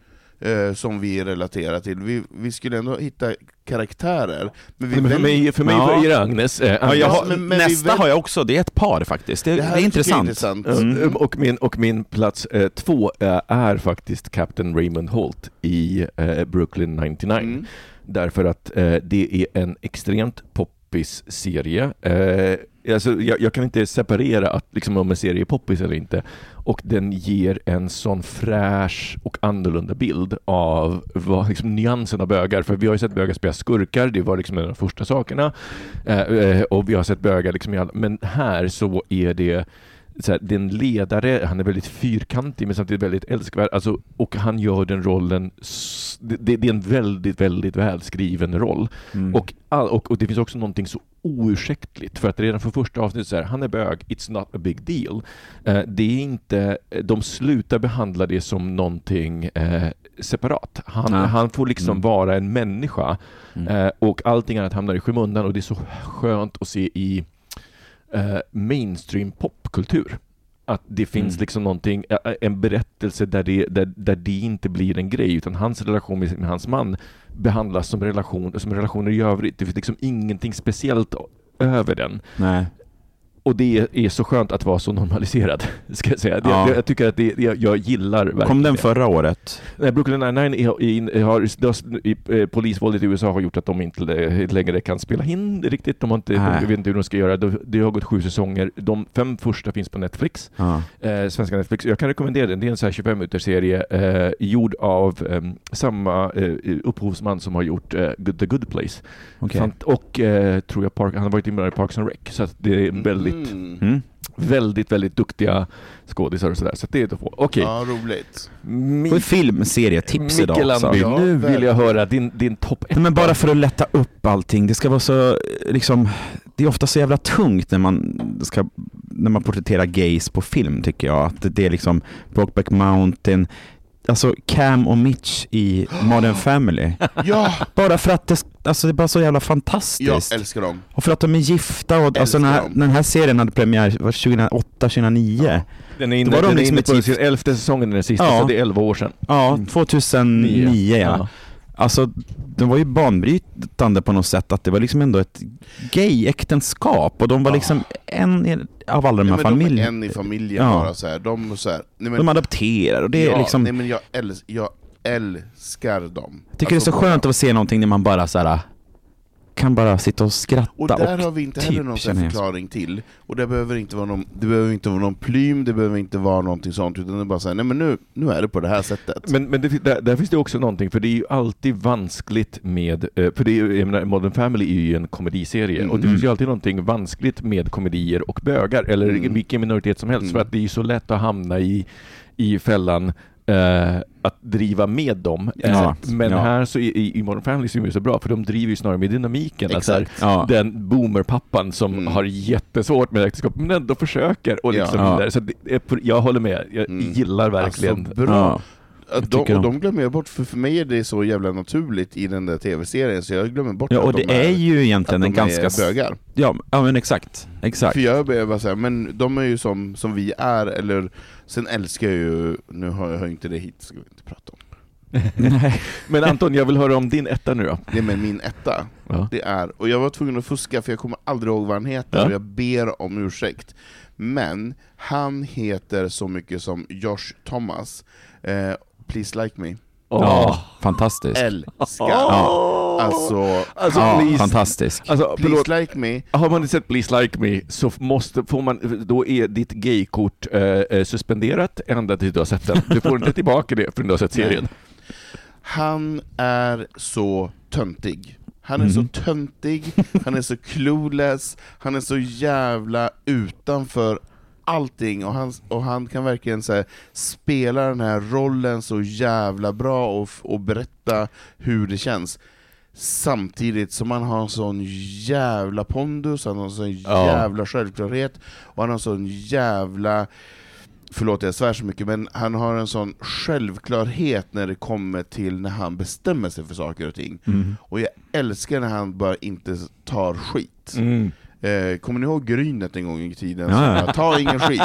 S4: eh, som vi relaterar till. Vi, vi skulle ändå hitta karaktärer. Men vi
S2: men för mig, för mig
S3: Ja.
S2: är det Agnes. eh,
S3: Ja,
S2: Agnes.
S3: jag har,
S4: men- men
S3: nästa har jag också, det är ett par faktiskt. Det, det,
S4: här
S3: är
S4: tycker jag
S3: intressant.
S4: intressant.
S2: Mm. Och, min, och min plats eh, två eh, är faktiskt Captain Raymond Holt i eh, Brooklyn 99.
S4: Mm.
S2: Därför att eh, det är en extremt poppis serie. Eh, alltså, jag, jag kan inte separera att, liksom, om en serie är poppis eller inte. Och den ger en sån fräsch och annorlunda bild av vad, liksom, nyansen av bögar. För vi har ju sett bögar spela skurkar, det var liksom en av de första sakerna. Eh, eh och vi har sett bögar, liksom, i alla, men här så är det så här, det är en ledare, han är väldigt fyrkantig men samtidigt väldigt älskvärd. Alltså, och han gör den rollen, det, det är en väldigt, väldigt välskriven roll.
S3: Mm.
S2: Och, all, och, och det finns också någonting så oursäktligt, för att redan från första avsnittet så här, han är bög, it's not a big deal. Eh, det är inte, de slutar behandla det som någonting eh, separat. Han,
S3: Nej.
S2: han får liksom
S3: Mm.
S2: vara en människa
S3: Mm.
S2: eh, och allting annat hamnar i skymundan och det är så skönt att se i eh, mainstream popkultur. Att det finns
S3: Mm.
S2: liksom någonting, en berättelse där det, där, där det inte blir en grej, utan hans relation med, med hans man behandlas som, relation, som relationer i övrigt. Det finns liksom ingenting speciellt över den.
S3: Nej.
S2: Och det är, så skönt att vara så normaliserad, ska jag säga.
S3: Ja.
S2: jag, jag tycker att det, jag, jag gillar verkligen
S3: Kom den förra året?
S2: Nej, Brooklyn Nine-Nine har, eh, polisvåldet i USA har gjort att de inte längre kan spela in riktigt. De har inte,
S3: Nej.
S2: jag vet inte hur de ska göra. Det, det har gått sju säsonger. De fem första finns på Netflix,
S3: Ja.
S2: eh, svenska Netflix. Jag kan rekommendera den. Det är en så här 25 minuters serie eh, gjord av eh, samma eh, upphovsman som har gjort eh, The Good Place.
S3: Okej.
S2: Fant- och eh, tror jag Park, han har varit inblandad i Parks and Rec. Så att det är väldigt,
S4: Mm.
S3: Mm.
S2: väldigt, väldigt duktiga skådisar och sådär. Så det är att få. Okej.
S4: Ja, roligt.
S2: Mi-
S3: Får filmserietips idag också?
S2: Landby,
S4: Ja,
S2: nu vill
S4: verkligen.
S2: jag höra din, din topp ett.
S3: Nej, men bara för att lätta upp allting. Det ska vara så, liksom, det är ofta så jävla tungt när man ska när man porträtterar gays på film tycker jag. Att det är liksom Brokeback Mountain, alltså Cam och Mitch i Modern Family.
S4: Ja,
S3: Bara för att det, alltså det är bara så jävla
S4: jag
S3: fantastiskt.
S4: älskar dem.
S3: och för att de är gifta och alltså när,
S4: dem.
S3: när den här serien hade premiär var 2008, 2009.
S2: Den är inne,
S3: Då var de
S2: den är
S3: liksom
S2: inne
S3: ett
S2: på
S3: gift-
S2: sin elfte säsongen, den sista,
S3: Ja.
S2: så det är 11 år sedan.
S3: Ja, 2009 ja.
S2: Ja.
S3: Alltså, det var ju banbrytande på något sätt att det var liksom ändå ett gay-äktenskap och de var
S4: Ja.
S3: liksom en i- av alla de här
S4: är
S3: familjerna.
S4: en i familjen
S3: Ja.
S4: bara så här. De, så här, nej, men,
S3: De adopterar och det är
S4: ja,
S3: liksom,
S4: nej, men jag, äls jag älskar dem.
S3: jag tycker det är så
S4: Alltså,
S3: skönt att se någonting när man bara så här. Kan bara sitta och skratta
S4: Och där har vi inte heller
S3: typ
S4: någon förklaring till. Och det behöver inte vara någon, det behöver inte vara någon plym, det behöver inte vara någonting sånt, utan det är bara såhär, nej men nu, nu är det på det här sättet.
S2: Men, men det, där, där finns det också någonting, för det är ju alltid vanskligt med, eh, för det är, jag menar, Modern Family är ju en komediserie,
S4: Mm.
S2: och det finns ju alltid någonting vanskligt med komedier och bögar, eller
S4: Mm.
S2: vilken minoritet som helst,
S4: Mm.
S2: för att det är ju så lätt att hamna i, i fällan eh, att driva med dem.
S3: Ja,
S2: men
S3: ja.
S2: här så i, i Modern Family så är det så bra, för de driver ju snarare med dynamiken. Alltså,
S4: Exakt.
S3: Ja.
S2: den boomerpappan som
S4: Mm.
S2: har jättesvårt med äktenskap, men ändå försöker. Och liksom
S3: Ja.
S2: vidare. Så det jag håller med, jag
S4: Mm.
S2: gillar verkligen
S4: Alltså, bra. Att de, och
S3: de.
S4: glömmer jag bort, för för mig är det så jävla naturligt i den där tv-serien, så jag glömmer bort
S3: Ja,
S4: att
S3: och
S4: de
S3: det är ju egentligen en ganska...
S4: är bögar.
S3: Ja, ja men exakt. Exakt.
S4: För jag börjar bara säga, men de är ju som, som vi är, eller sen älskar jag ju, nu har jag inte det hit, ska vi inte prata om.
S2: Men Anton, jag vill höra om din etta nu då.
S4: Det är min etta,
S2: Ja.
S4: det är, och jag var tvungen att fuska för jag kommer aldrig ihåg vad han heter,
S2: Ja.
S4: och jag ber om ursäkt. Men han heter så mycket som Josh Thomas, eh, Please Like Me.
S3: Ja, fantastiskt.
S4: Älskar!
S3: Ja.
S4: Alltså,
S2: Alltså,
S3: Ja,
S2: please,
S3: fantastisk.
S2: alltså, förlåt.
S4: Please Like Me,
S2: Har man inte sett Please Like Me så måste, får man, då är ditt gaykort eh, eh, suspenderat ända tills du har sett den. Du får inte tillbaka det förrän du har sett serien.
S4: han är så töntig. Han är
S3: Mhm.
S4: så töntig, han är så clueless, han är så jävla utanför allting, och han, och han kan verkligen så här, spela den här rollen så jävla bra och, och berätta hur det känns. Samtidigt som han har en sån jävla pondus, han har en sån
S2: Ja.
S4: jävla självklarhet, och han har en sån jävla Förlåt jag svär så mycket, men han har en sån självklarhet när det kommer till när han bestämmer sig för saker och ting.
S3: Mm.
S4: Och jag älskar när han bara inte tar skit.
S2: Mm.
S4: Eh, kommer ni ihåg Grynet en gång i tiden?
S3: Ja,
S4: Så
S3: ja.
S4: bara, Ta ingen skit.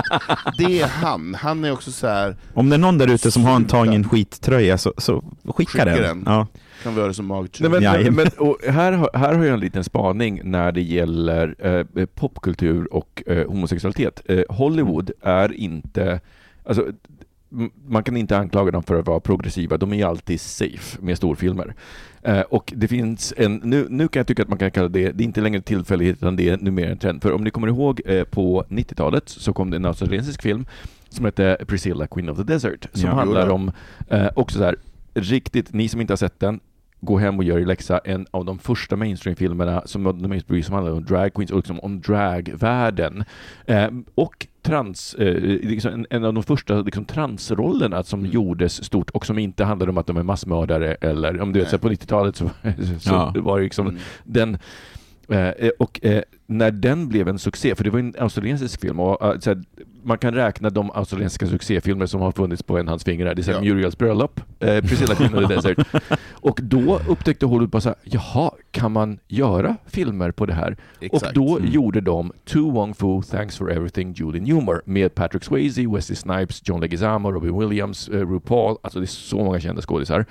S4: Det är han. Han är också så här.
S3: Om det är någon där ute som har en ta ingen skittröja så, så skicka,
S4: Skicka
S3: den.
S4: den.
S3: Ja.
S4: kan vi göra det som
S2: Nej,
S4: magtjuv.
S2: men, men, och här, har- här har jag en liten spaning när det gäller eh, popkultur och eh, homosexualitet. Eh, Hollywood är inte... Alltså, man kan inte anklaga dem för att vara progressiva, de är ju alltid safe med storfilmer. Eh, och det finns en, nu, nu kan jag tycka att man kan kalla det, det är inte längre tillfällighet utan det är numera en trend. För om ni kommer ihåg eh, på 90-talet så kom det en australiensisk film som hette Priscilla, Queen of the Desert, som
S3: Ja,
S2: handlar om, eh, också så här, riktigt, ni som inte har sett den, gå hem och gör er läxa, en av de första mainstream-filmerna som nådde mainstream som handlade om drag queens och liksom om dragvärlden. Eh, och trans, eh, liksom en, en av de första liksom, transrollerna som
S4: Mm.
S2: gjordes stort och som inte handlade om att de är massmördare eller om du vet, så på 90-talet så, så
S3: Ja.
S2: var det liksom
S4: Mm.
S2: den Eh, och eh, när den blev en succé, för det var en australiensisk film, och eh, så här, man kan räkna de australiensiska succéfilmer som har funnits på en hands fingrar. Det är
S4: Ja.
S2: Muriels bröllop, eh, Priscilla Queen of the Desert. Och då upptäckte Hollywood bara så här, jaha, kan man göra filmer på det här?
S4: Exakt.
S2: Och då
S3: Mm.
S2: gjorde de To Wong Fu, Thanks for Everything, Julie Newmar med Patrick Swayze, Wesley Snipes, John Leguizamo, Robin Williams, eh, RuPaul. Alltså det är så många kända skådisar.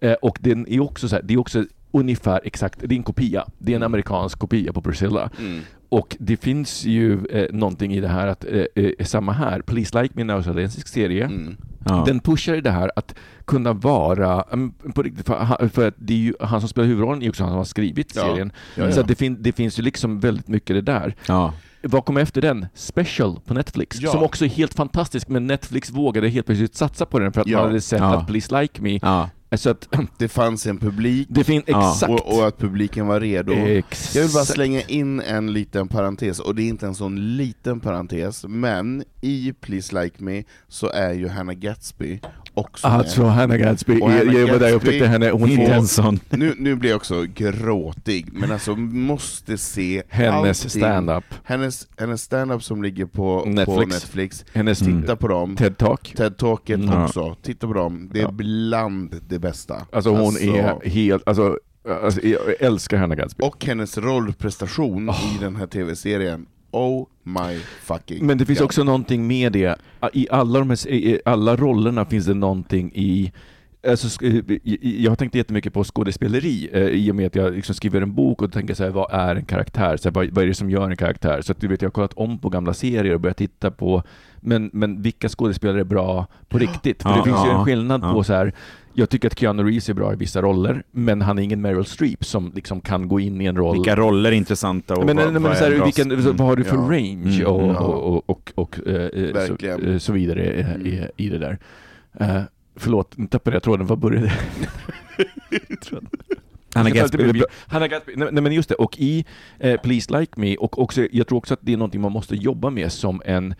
S2: Eh, och den är också så här, det är också ungefär exakt, det är en kopia. Det är en amerikansk kopia på Priscilla.
S4: Mm.
S2: Och det finns ju eh, någonting i det här att, eh, eh, samma här, Police Like Me, en australiensisk serie,
S4: Mm.
S3: Ja.
S2: den pushar det här att kunna vara, mm, på riktigt, för, han- för att det är ju han som spelar huvudrollen är också han som har skrivit
S4: Ja.
S2: serien.
S4: Ja, ja.
S2: Så att det, fin- det finns ju liksom väldigt mycket det där.
S3: ja.
S2: Vad kom efter den? Special på Netflix,
S4: Ja.
S2: som också är helt fantastisk, men Netflix vågade helt plötsligt satsa på den för att
S4: Ja.
S2: man hade sett
S3: Ja.
S2: att Please Like Me,
S3: ja.
S2: Så att
S4: Det fanns en publik,
S2: det
S3: Ja.
S2: exakt.
S4: och, och att publiken var redo.
S2: exakt.
S4: Jag vill bara slänga in en liten parentes, och det är inte en sån liten parentes, men i Please Like Me så är ju Hannah Gatsby också
S2: Alltså
S4: med.
S2: Hanna Gadsby,
S4: Och Hannah
S2: jag, jag
S4: Gadsby-
S2: upptäckte henne, hon
S3: sån.
S4: Nu, nu blir jag också gråtig, men alltså måste se
S2: hennes stand-up,
S4: Hennes, hennes stand-up som ligger på på
S2: Netflix.
S4: Netflix.
S2: hennes
S4: titta på dem.
S2: TED Talk.
S4: TED-talket
S3: Mm.
S4: också, titta på dem. Det är
S2: Ja.
S4: bland det bästa.
S2: Alltså hon är helt, alltså, alltså jag älskar Hanna Gadsby.
S4: Och hennes rollprestation i den här tv-serien, oh my fucking
S2: Men det finns
S4: God.
S2: också någonting med det, i alla, de här, i alla rollerna finns det någonting i Alltså, jag har tänkt jättemycket på skådespeleri eh, i och med att jag liksom skriver en bok och tänker så här, vad är en karaktär? Så här, vad, vad är det som gör en karaktär? Så att, du vet, jag har kollat om på gamla serier och börjat titta på, men, men vilka skådespelare är bra på riktigt? För
S3: Ja,
S2: det finns ju
S3: ja,
S2: en skillnad
S3: ja.
S2: på så här, jag tycker att Keanu Reeves är bra i vissa roller, men han är ingen Meryl Streep som liksom kan gå in i en roll
S3: Vilka roller är intressanta och
S2: men,
S3: vad,
S2: men,
S3: vad
S2: så
S3: är
S2: här, vilken,
S3: Mm.
S2: vad har du för
S4: Ja.
S2: range
S3: Mm,
S2: och,
S4: ja.
S2: och, och, och, och eh, så, eh, så vidare eh,
S4: Mm.
S2: i, i det där. Uh, förlåt, nu tappade jag tråden. Vad började
S3: Hanna
S2: Jag
S3: Gatsby.
S2: Hanna Gatsby. Nej, nej men just det, och i eh, Please Like Me, och också, jag tror också att det är någonting man måste jobba med som en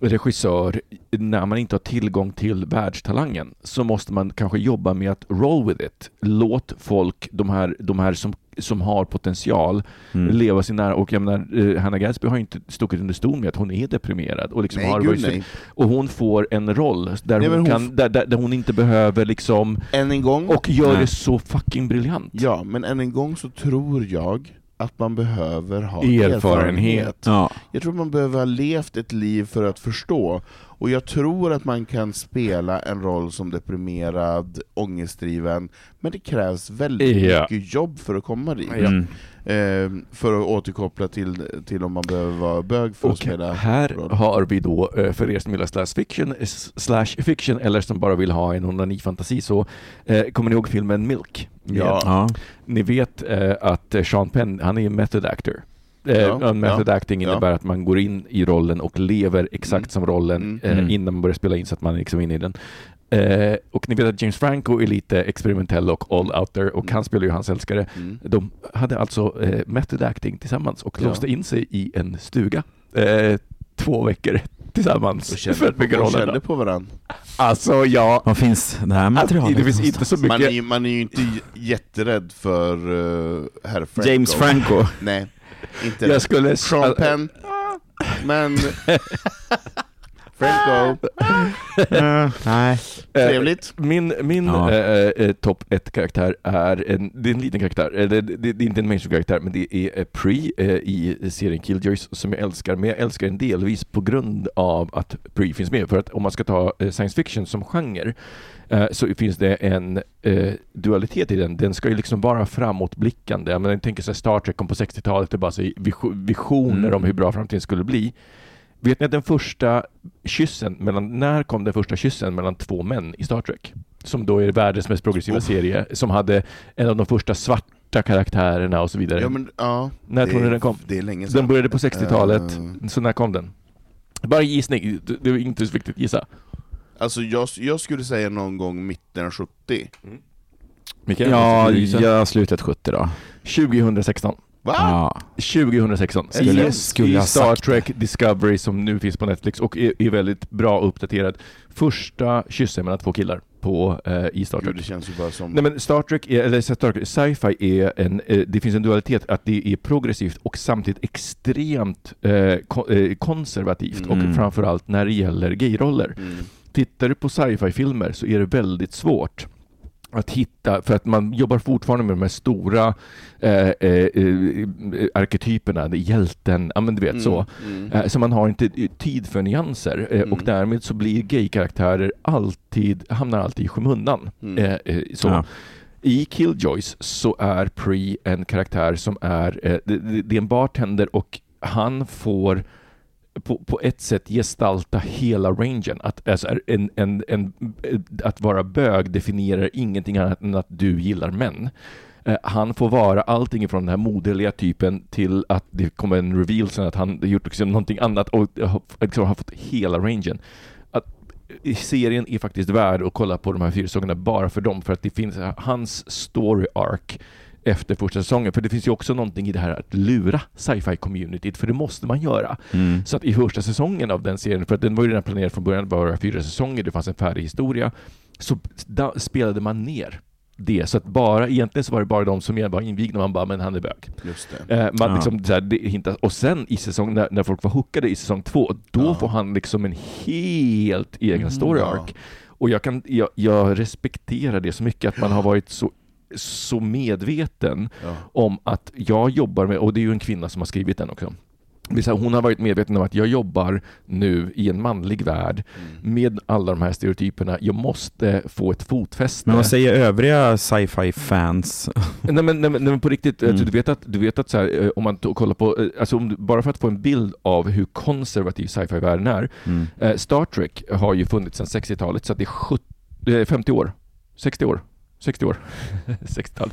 S2: regissör när man inte har tillgång till världstalangen så måste man kanske jobba med att roll with it. Låt folk, de här, de här som, som har potential,
S3: Mm.
S2: leva sin nära. Och jag menar, eh, Hanna Gadsby har inte stuckit under stol med att hon är deprimerad. Och, liksom
S4: Nej,
S2: har
S4: gud
S2: varit och hon får en roll där,
S4: Nej,
S2: hon,
S4: hon
S2: kan, där, där, där hon inte behöver liksom,
S4: Än en gång,
S2: och gör
S3: Nej.
S2: det så fucking briljant.
S4: ja, men än en gång så tror jag att man behöver ha
S2: Erfarenhet.
S4: erfarenhet.
S3: Ja.
S4: Jag tror man behöver ha levt ett liv för att förstå. Och jag tror att man kan spela en roll som deprimerad, ångestdriven, men det krävs väldigt
S2: Ja.
S4: mycket jobb för att komma dit.
S3: Mm.
S4: Eh, för att återkoppla till, till om man behöver vara bög för att
S2: Och
S4: spela
S2: här
S4: roll.
S2: har vi då, eh, för er som gillar slash fiction, s- slash fiction eller som bara vill ha en onani-fantasi, så eh, kommer ni ihåg filmen Milk?
S4: Ja.
S3: Ja.
S2: Ni vet eh, att eh, Sean Penn, han är en method actor. Eh, method
S4: ja,
S2: acting
S4: ja.
S2: innebär att man går in i rollen och lever exakt
S4: Mm.
S2: som rollen
S4: Mm.
S2: eh,
S3: Mm.
S2: innan man börjar spela in så att man är liksom inne i den. Eh, och ni vet att James Franco är lite experimentell och all out there och
S4: Mm.
S2: han spelar ju hans älskare.
S4: Mm.
S2: De hade alltså eh, method acting tillsammans och
S4: Ja.
S2: låste in sig i en stuga eh, två veckor tillsammans
S4: Och kände,
S2: för att bygga rollen.
S4: kände på varandra.
S2: Alltså ja,
S3: Vad finns det här materialet?
S2: det finns inte så
S4: Man
S2: mycket.
S4: är, ju- man är ju inte jätterädd för uh, herr Franco.
S3: James Franco.
S4: Nej, inte
S2: Jag skulle...
S4: Sean Penn, men... Franco,
S3: Eh, nej.
S2: Eh,
S4: trevligt.
S2: Min, min
S3: Ja.
S2: eh, eh, topp ett karaktär är en, det är en liten karaktär, eller det, det, det är inte en mainstream-karaktär, men det är Pre eh, i serien Killjoys som jag älskar, men jag älskar den delvis på grund av att Pre finns med. För att om man ska ta science fiction som genre så finns det en eh, dualitet i den. Den ska ju liksom vara framåtblickande. Jag, menar, jag tänker så här, Star Trek kom på 60-talet och bara så visio- visioner
S3: Mm.
S2: om hur bra framtiden skulle bli. Vet ni att den första kyssen, mellan, när kom den första kyssen mellan två män i Star Trek? Som då är världens mest progressiva
S4: Oh.
S2: serie, som hade en av de första svarta karaktärerna och så vidare.
S4: Ja, men, ja,
S2: när tror ni den kom?
S4: Det är länge
S2: Den
S4: sedan.
S2: började på 60-talet,
S4: Eh.
S2: så när kom den? Bara gissning, det är inte så viktigt, gissa.
S4: Alltså jag, jag skulle säga någon gång mitten av 70.
S2: Mikael,
S3: Ja, jag slutet 70 då.
S2: 2016.
S4: Va?
S3: Ja.
S2: 2016.
S3: Skulle-
S2: I,
S3: skulle
S2: I Star Trek Discovery som nu finns på Netflix och är, är väldigt bra uppdaterad. Första kyssen mellan två killar på, eh, i Star
S4: Gud,
S2: Trek.
S4: det känns ju bara som...
S2: Nej men Star Trek, är, eller Star Trek, sci-fi är en, eh, det finns en dualitet att det är progressivt och samtidigt extremt eh, ko- eh, konservativt
S3: Mm.
S2: och framförallt när det gäller gayroller.
S4: Mm.
S2: Tittar du på sci-fi-filmer så är det väldigt svårt att hitta, för att man jobbar fortfarande med de här stora eh, eh, eh, arketyperna, hjälten, ja men du vet
S4: Mm,
S2: så.
S4: mm.
S2: Eh, Så man har inte tid för nyanser eh, och
S4: Mm.
S2: därmed så blir gay-karaktärer alltid, hamnar alltid i skymundan.
S4: Mm.
S2: Eh, så.
S3: Ja.
S2: I Killjoys så är Pre en karaktär som är, eh, det, det det är en bartender och han får på, på ett sätt gestalta hela rangen. Att, alltså, en, en, en, eh, att vara bög definierar ingenting annat än att du gillar män. Eh, han får vara allting från den här moderliga typen till att det kommer en reveal sen att han har gjort liksom någonting annat och eh, har, liksom, har fått hela rangen. Att serien är faktiskt värd att kolla på de här fyra sångerna bara för dem, för att det finns hans story arc efter första säsongen. För det finns ju också någonting i det här att lura sci-fi communityt, för det måste man göra.
S3: Mm.
S2: Så att i första säsongen av den serien, för att den var ju redan planerad från början, bara fyra säsonger, det fanns en färdig historia, så spelade man ner det. Så att bara, egentligen så var det bara de som var invigda, man bara, men han är bög.
S4: Just det.
S2: Eh, man
S3: Ja.
S2: liksom, så här, det. Och sen i säsong, när, när folk var hookade i säsong två, då
S4: Ja.
S2: får han liksom en helt egen
S3: Mm,
S2: story
S4: ja.
S2: arc. Och jag, kan, jag, jag respekterar det så mycket, att man har varit så, så medveten
S4: Ja.
S2: om att jag jobbar med, och det är ju en kvinna som har skrivit den också, hon har varit medveten om att jag jobbar nu i en manlig värld
S4: Mm.
S2: med alla de här stereotyperna. Jag måste få ett fotfäste.
S3: Men vad säger övriga sci-fi fans?
S2: Nej men, nej, nej, men på riktigt,
S3: Mm.
S2: alltså, du vet att, du vet att så här, eh, om man kollar på, eh, alltså om, bara för att få en bild av hur konservativ sci-fi-världen är.
S3: Mm.
S2: Eh, Star Trek har ju funnits sedan 60-talet, så att det är 70, eh, 50 år. 60 år. 60 år. 60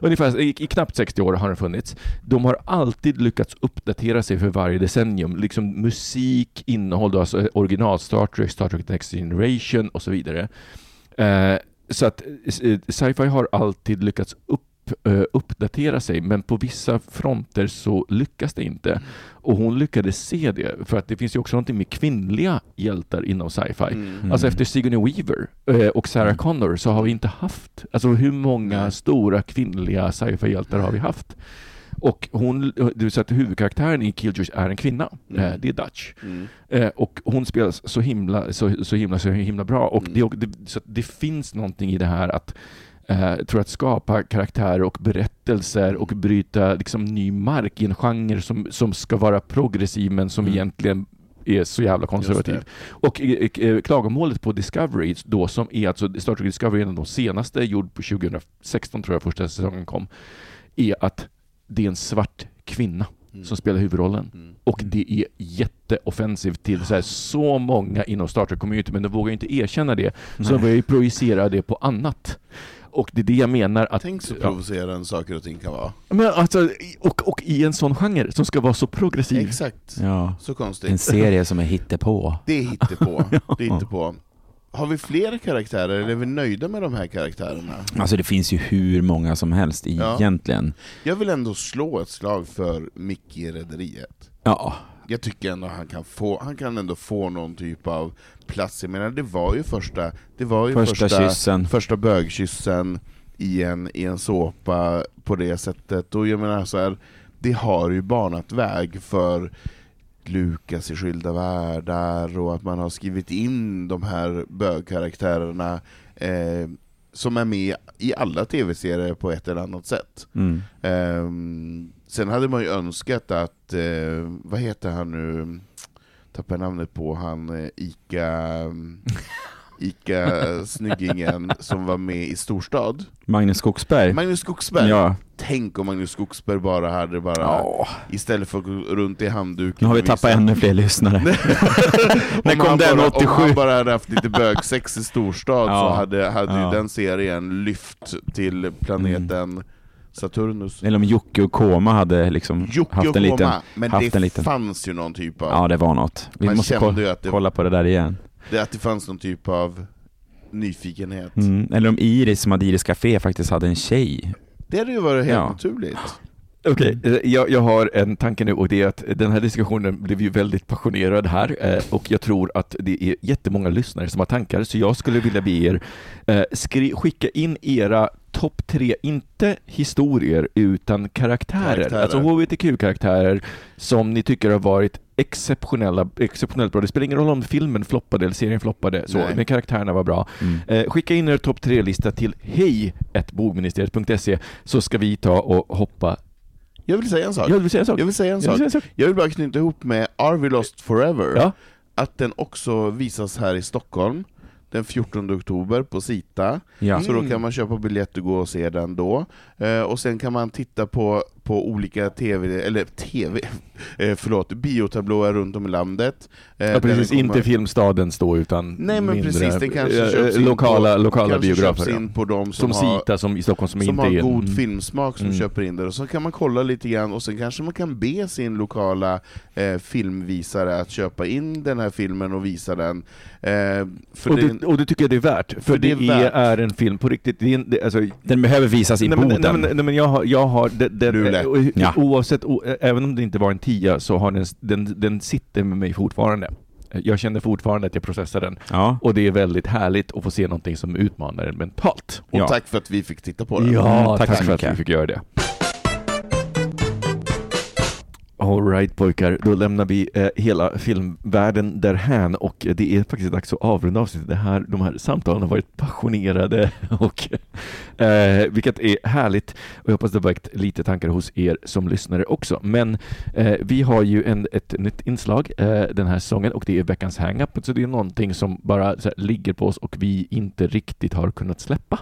S2: Ungefär, i, i knappt 60 år har den funnits. De har alltid lyckats uppdatera sig för varje decennium. Liksom musik, innehåll, då, alltså original Star Trek, Star Trek Next Generation och så vidare. Eh, så att eh, sci-fi har alltid lyckats upp, uppdatera sig, men på vissa fronter så lyckas det inte. Och hon lyckades se det, för att det finns ju också någonting med kvinnliga hjältar inom sci-fi.
S4: Mm.
S2: Alltså efter Sigourney Weaver eh, och Sarah Connor så har vi inte haft, alltså hur många stora kvinnliga sci-fi-hjältar har vi haft? Och hon, du så att huvudkaraktären i Killjoys är en kvinna,
S4: Mm.
S2: eh, det är Dutch.
S4: Mm.
S2: Eh, och hon spelas så himla, så, så himla, så himla bra. Och
S4: Mm.
S2: det, det, så det finns någonting i det här att eh, tror att skapa karaktärer och berättelser och bryta liksom, ny mark i en genre som, som ska vara progressiv men som
S4: Mm.
S2: egentligen är så jävla konservativ. Och eh, eh, klagomålet på Discovery då som är alltså Star Trek Discovery, en av de senaste, gjord på 2016 tror jag första säsongen kom, är att det är en svart kvinna
S4: Mm.
S2: som spelar huvudrollen.
S4: Mm.
S2: Och det är jätteoffensivt till så, här, så många inom Star Trek-community, men de vågar inte erkänna det. Så de
S3: Nej.
S2: börjar ju projicera det på annat. Och det är det jag menar att...
S4: Tänk så
S2: ja.
S4: provocerande saker och ting kan vara.
S2: Men alltså, och, och i en sån genre som ska vara så progressiv.
S4: Exakt.
S3: Ja.
S4: Så konstigt.
S3: En serie som är hittepå.
S4: Det är hittepå. Det är hittepå. Har vi fler karaktärer, eller är vi nöjda med de här karaktärerna?
S3: Alltså det finns ju hur många som helst
S4: Ja.
S3: egentligen.
S4: Jag vill ändå slå ett slag för Micke i Rederiet.
S3: Ja.
S4: Jag tycker ändå han kan få, han kan ändå få någon typ av plats. Jag menar, det var ju första, det var ju
S3: Första,
S4: första,
S3: kyssen.
S4: första bögkyssen i en, i en såpa på det sättet. Och jag menar så här, det har ju banat väg för Lukas i Skilda Världar och att man har skrivit in de här bögkaraktärerna eh, som är med i alla tv-serier på ett eller annat sätt.
S3: Mm.
S4: Ehm, sen hade man ju önskat att, eh, vad heter han nu, tappar jag namnet på, han eh, Ica, Ica snyggingen som var med i Storstad.
S3: Magnus Skogsberg.
S4: Magnus Skogsberg.
S3: Ja.
S4: Tänk om Magnus Skogsberg bara hade bara,
S3: ja.
S4: istället för att gå runt i handduken
S3: Nu har vi tappat ännu fler lyssnare. När
S4: om
S3: kom
S4: han
S3: den?
S4: bara,
S3: 87?
S4: Om han bara hade haft lite bögsex i storstad så
S3: Ja.
S4: hade, hade
S3: Ja.
S4: ju den serien lyft till planeten Saturnus.
S3: Eller om Jocke och Koma hade liksom
S4: Jocke
S3: haft
S4: och
S3: en liten...
S4: Koma, men
S3: haft
S4: det
S3: en liten-
S4: fanns ju någon typ av,
S3: Ja, det var något. Vi
S4: Man
S3: måste
S4: kände
S3: ko-
S4: ju att det-
S3: kolla på det där igen.
S4: det, att det fanns någon typ av nyfikenhet.
S3: Mm. Eller om Iris som hade Iris Café faktiskt hade en tjej.
S4: Det hade ju varit helt
S3: Ja.
S4: naturligt.
S2: Okej, eh, jag, jag har en tanke nu och det är att den här diskussionen blev ju väldigt passionerad här eh, och jag tror att det är jättemånga lyssnare som har tankar så jag skulle vilja be er eh, skri- skicka in era topp tre, inte historier utan karaktärer,
S4: Karaktärer.
S2: alltså HBTQ-karaktärer som ni tycker har varit exceptionella, exceptionellt bra. Det spelar ingen roll om filmen floppade eller serien floppade, så,
S4: Nej.
S2: men karaktärerna var bra.
S3: Mm.
S2: Eh, skicka in er topp tre-lista till hej.bogministeriet.se så ska vi ta och hoppa
S4: Jag vill säga en sak.
S2: jag vill säga en sak.
S4: Jag vill säga en
S2: Jag
S4: sak.
S2: vill säga en sak.
S4: Jag vill bara knyta ihop med Are We Lost Forever,
S2: Ja.
S4: att den också visas här i Stockholm den 14 oktober på Sita.
S3: Ja.
S4: Så då
S2: Mm.
S4: kan man köpa biljett och gå och se den då. Eh, och sen kan man titta på, på olika TV, eller TV, eh, förlåt, biotablåer runt om i landet. Eh,
S2: Ja, precis,
S4: kommer-
S2: inte Filmstadens då utan
S4: Nej men
S2: mindre,
S4: precis, den kanske
S2: eh,
S4: köps in
S2: lokala,
S4: på,
S2: lokala
S4: kanske
S2: biografer.
S4: in på de som,
S2: Som
S4: har,
S2: Sita som i Stockholm som,
S4: som
S2: inte
S4: har
S2: är...
S4: god
S2: Mm.
S4: filmsmak som
S2: Mm.
S4: köper in det, och så kan man kolla lite grann, och sen kanske man kan be sin lokala eh, filmvisare att köpa in den här filmen och visa den. Eh, för
S2: Och
S4: det,
S2: det, och det tycker jag det är värt, för,
S4: För
S2: det,
S4: det är
S2: är,
S4: värt.
S2: är en film på riktigt. Det är en, det, alltså,
S3: Den behöver visas i
S2: nej, men,
S3: Boden.
S2: nej, men, nej, men jag har, jag har den, den, O-
S3: Ja.
S2: oavsett, o, även om det inte var en tia så har den, den, den sitter med mig fortfarande. Jag känner fortfarande att jag processar den.
S3: Ja.
S2: Och det är väldigt härligt att få se någonting som utmanar en mentalt.
S4: och
S3: ja.
S4: tack för att vi fick titta på den.
S2: Ja,
S3: tack
S2: tack, för att vi fick göra det. Alright pojkar, då lämnar vi eh, hela filmvärlden därhän och det är faktiskt dags att avrunda avsnittet. Det här, de här samtalen har varit passionerade och eh, vilket är härligt och jag hoppas det har väckt lite tankar hos er som lyssnare också. Men eh, vi har ju en, ett nytt inslag eh, den här säsongen och det är veckans hang-up. Så det är någonting som bara så här, ligger på oss och vi inte riktigt har kunnat släppa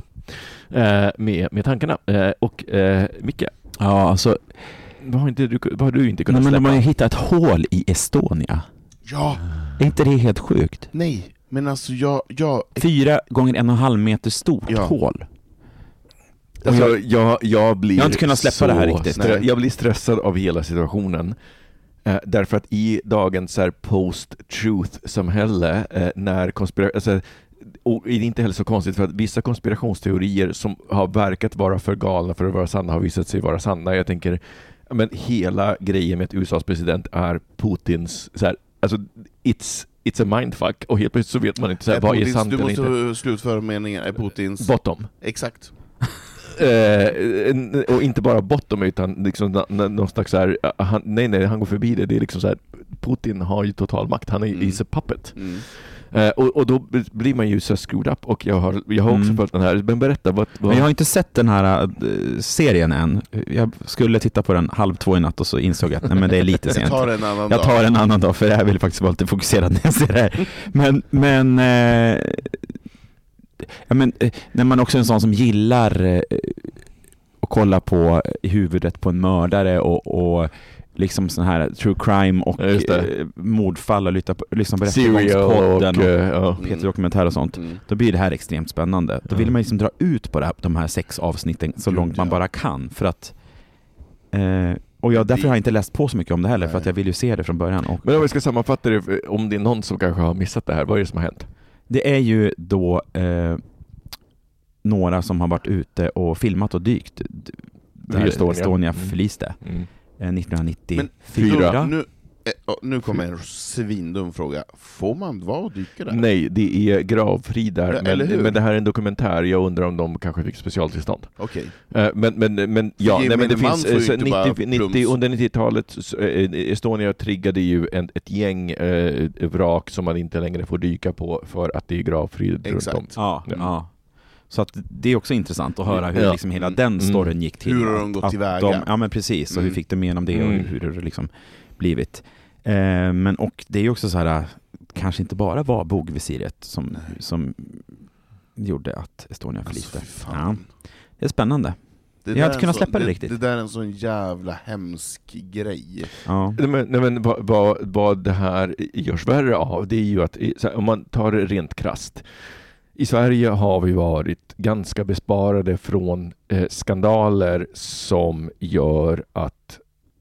S2: eh, med, med tankarna. Eh, och eh, Micke,
S3: Ja, alltså,
S2: vad har, inte du, vad har du inte kunnat
S3: nej, men de
S2: släppa?
S3: har ju hittat ett hål i Estonia.
S4: Ja,
S3: Är inte det helt sjukt?
S4: nej, men alltså jag, jag
S3: Fyra gånger en och en halv meter stort
S4: Ja.
S3: hål.
S2: Alltså, jag, jag, blir
S3: Jag har inte kunnat släppa
S2: så
S3: det här riktigt.
S4: Nej.
S2: Jag blir stressad av hela situationen. Eh, därför att i dagens så här post-truth-samhälle, eh, när konspira- alltså, och det är inte heller så konstigt för att vissa konspirationsteorier som har verkat vara för galna för att vara sanna har visat sig vara sanna. Jag tänker, men hela grejen med att USAs president är Putins, så här, alltså it's, it's a mindfuck och helt plötsligt så vet man inte så här,
S4: är
S2: vad är
S4: Putins,
S2: sant
S4: du
S2: eller
S4: måste
S2: inte.
S4: slutföra meningen, är Putins...
S2: Bottom.
S4: Exakt.
S2: Eh, och inte bara bottom utan liksom någon slags så här, eh, han, nej nej, han går förbi det. Det är liksom så här, Putin har ju total makt, han är
S4: Mm.
S2: is a puppet.
S4: Mm.
S2: Eh, och, och då blir man ju så screwed up och jag har, jag har också
S3: Mm.
S2: följt den här. Men berätta, vad, vad
S3: Men jag har inte sett den här äh, serien än. Jag skulle titta på den halv två i natt och så insåg jag att nej, men det är lite
S4: Jag
S3: sent.
S4: tar en annan
S3: Jag
S4: dag.
S3: tar en annan dag för jag vill faktiskt vara lite fokuserad när jag ser det här. Men, men, eh, ja, men eh, när man också är en sån som gillar att kolla på i huvudet på en mördare och, och liksom sån här true crime och
S2: Ja,
S3: eh, mordfall och lyssna på, lyssna på
S2: Serial och,
S3: Rättegångspodden och,
S2: eh, ja.
S3: P3 Dokumentär och sånt.
S4: Mm.
S3: Då blir det här extremt spännande. Då vill man liksom dra ut på här, de här sex avsnitten så
S4: Gud,
S3: långt man
S4: ja.
S3: bara kan. För att, eh, och jag, därför har jag inte läst på så mycket om det heller, för
S4: Nej.
S3: att jag vill ju se det från början. Och
S2: Men om vi ska sammanfatta det, om det är någon som kanske har missat det här, vad är det som har hänt?
S3: det är ju då eh, några som har varit ute och filmat och dykt där Estonia.
S2: Estonia Mm.
S3: förliste
S2: Mm.
S3: Eh, 1994.
S2: Fyra.
S4: Nu, eh, oh, nu kommer en svindum fråga. Får man vara och dyka där?
S2: Nej, det är gravfrid där,
S4: eller hur?
S2: men, men det här är en dokumentär. Jag undrar om de kanske fick specialtillstånd.
S4: Okej.
S2: Eh, Men, men, men ja, nej, men det finns,
S4: får ju
S2: eh, så
S4: inte bara
S2: 90, 90,
S4: plums.
S2: under 90-talet, så, eh, Estonia triggade ju en, ett gäng eh, vrak som man inte längre får dyka på för att det är gravfrid runt om.
S4: Exakt.
S3: Ja,
S2: Ja.
S3: ja. Så att det är också intressant att höra hur
S2: Ja.
S3: liksom hela
S4: Mm.
S3: den storyn
S2: Mm.
S3: gick till.
S4: Hur har de
S3: Att-
S4: gått
S3: att
S4: tillväga?
S3: De, ja men precis, och hur
S4: Mm.
S3: fick de igenom det och
S2: Mm.
S3: hur det liksom blivit. Eh, men och det är ju också så här, kanske inte bara var bogvisiret som, som gjorde att Estonia
S4: Alltså,
S3: förliste.
S4: fy fan.
S3: det är spännande.
S4: Det
S3: Jag har
S4: är
S3: inte kunnat släppa det riktigt.
S4: Det där är en sån jävla hemsk grej.
S3: Ja.
S2: Nej, men, nej, men vad, vad, vad det här görs värre av, det är ju att i- så här, om man tar det rent krasst. I Sverige har vi varit ganska besparade från eh, skandaler som gör att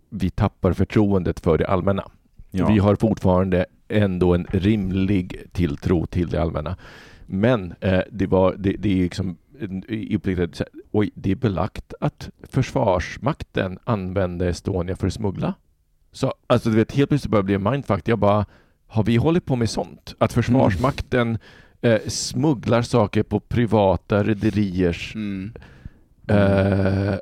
S2: vi tappar förtroendet för det allmänna.
S3: Ja.
S2: Vi har fortfarande ändå en rimlig tilltro till det allmänna. Men eh, det, var, det, det är liksom så här, oj, det är belagt att Försvarsmakten använde Estonia för att smuggla. Så alltså du vet, helt plötsligt börjar det bli en mindfuck. Jag bara, har vi hållit på med sånt? Att Försvarsmakten eh, smugglar saker på privata rederiers...
S4: Mm.
S2: Eh,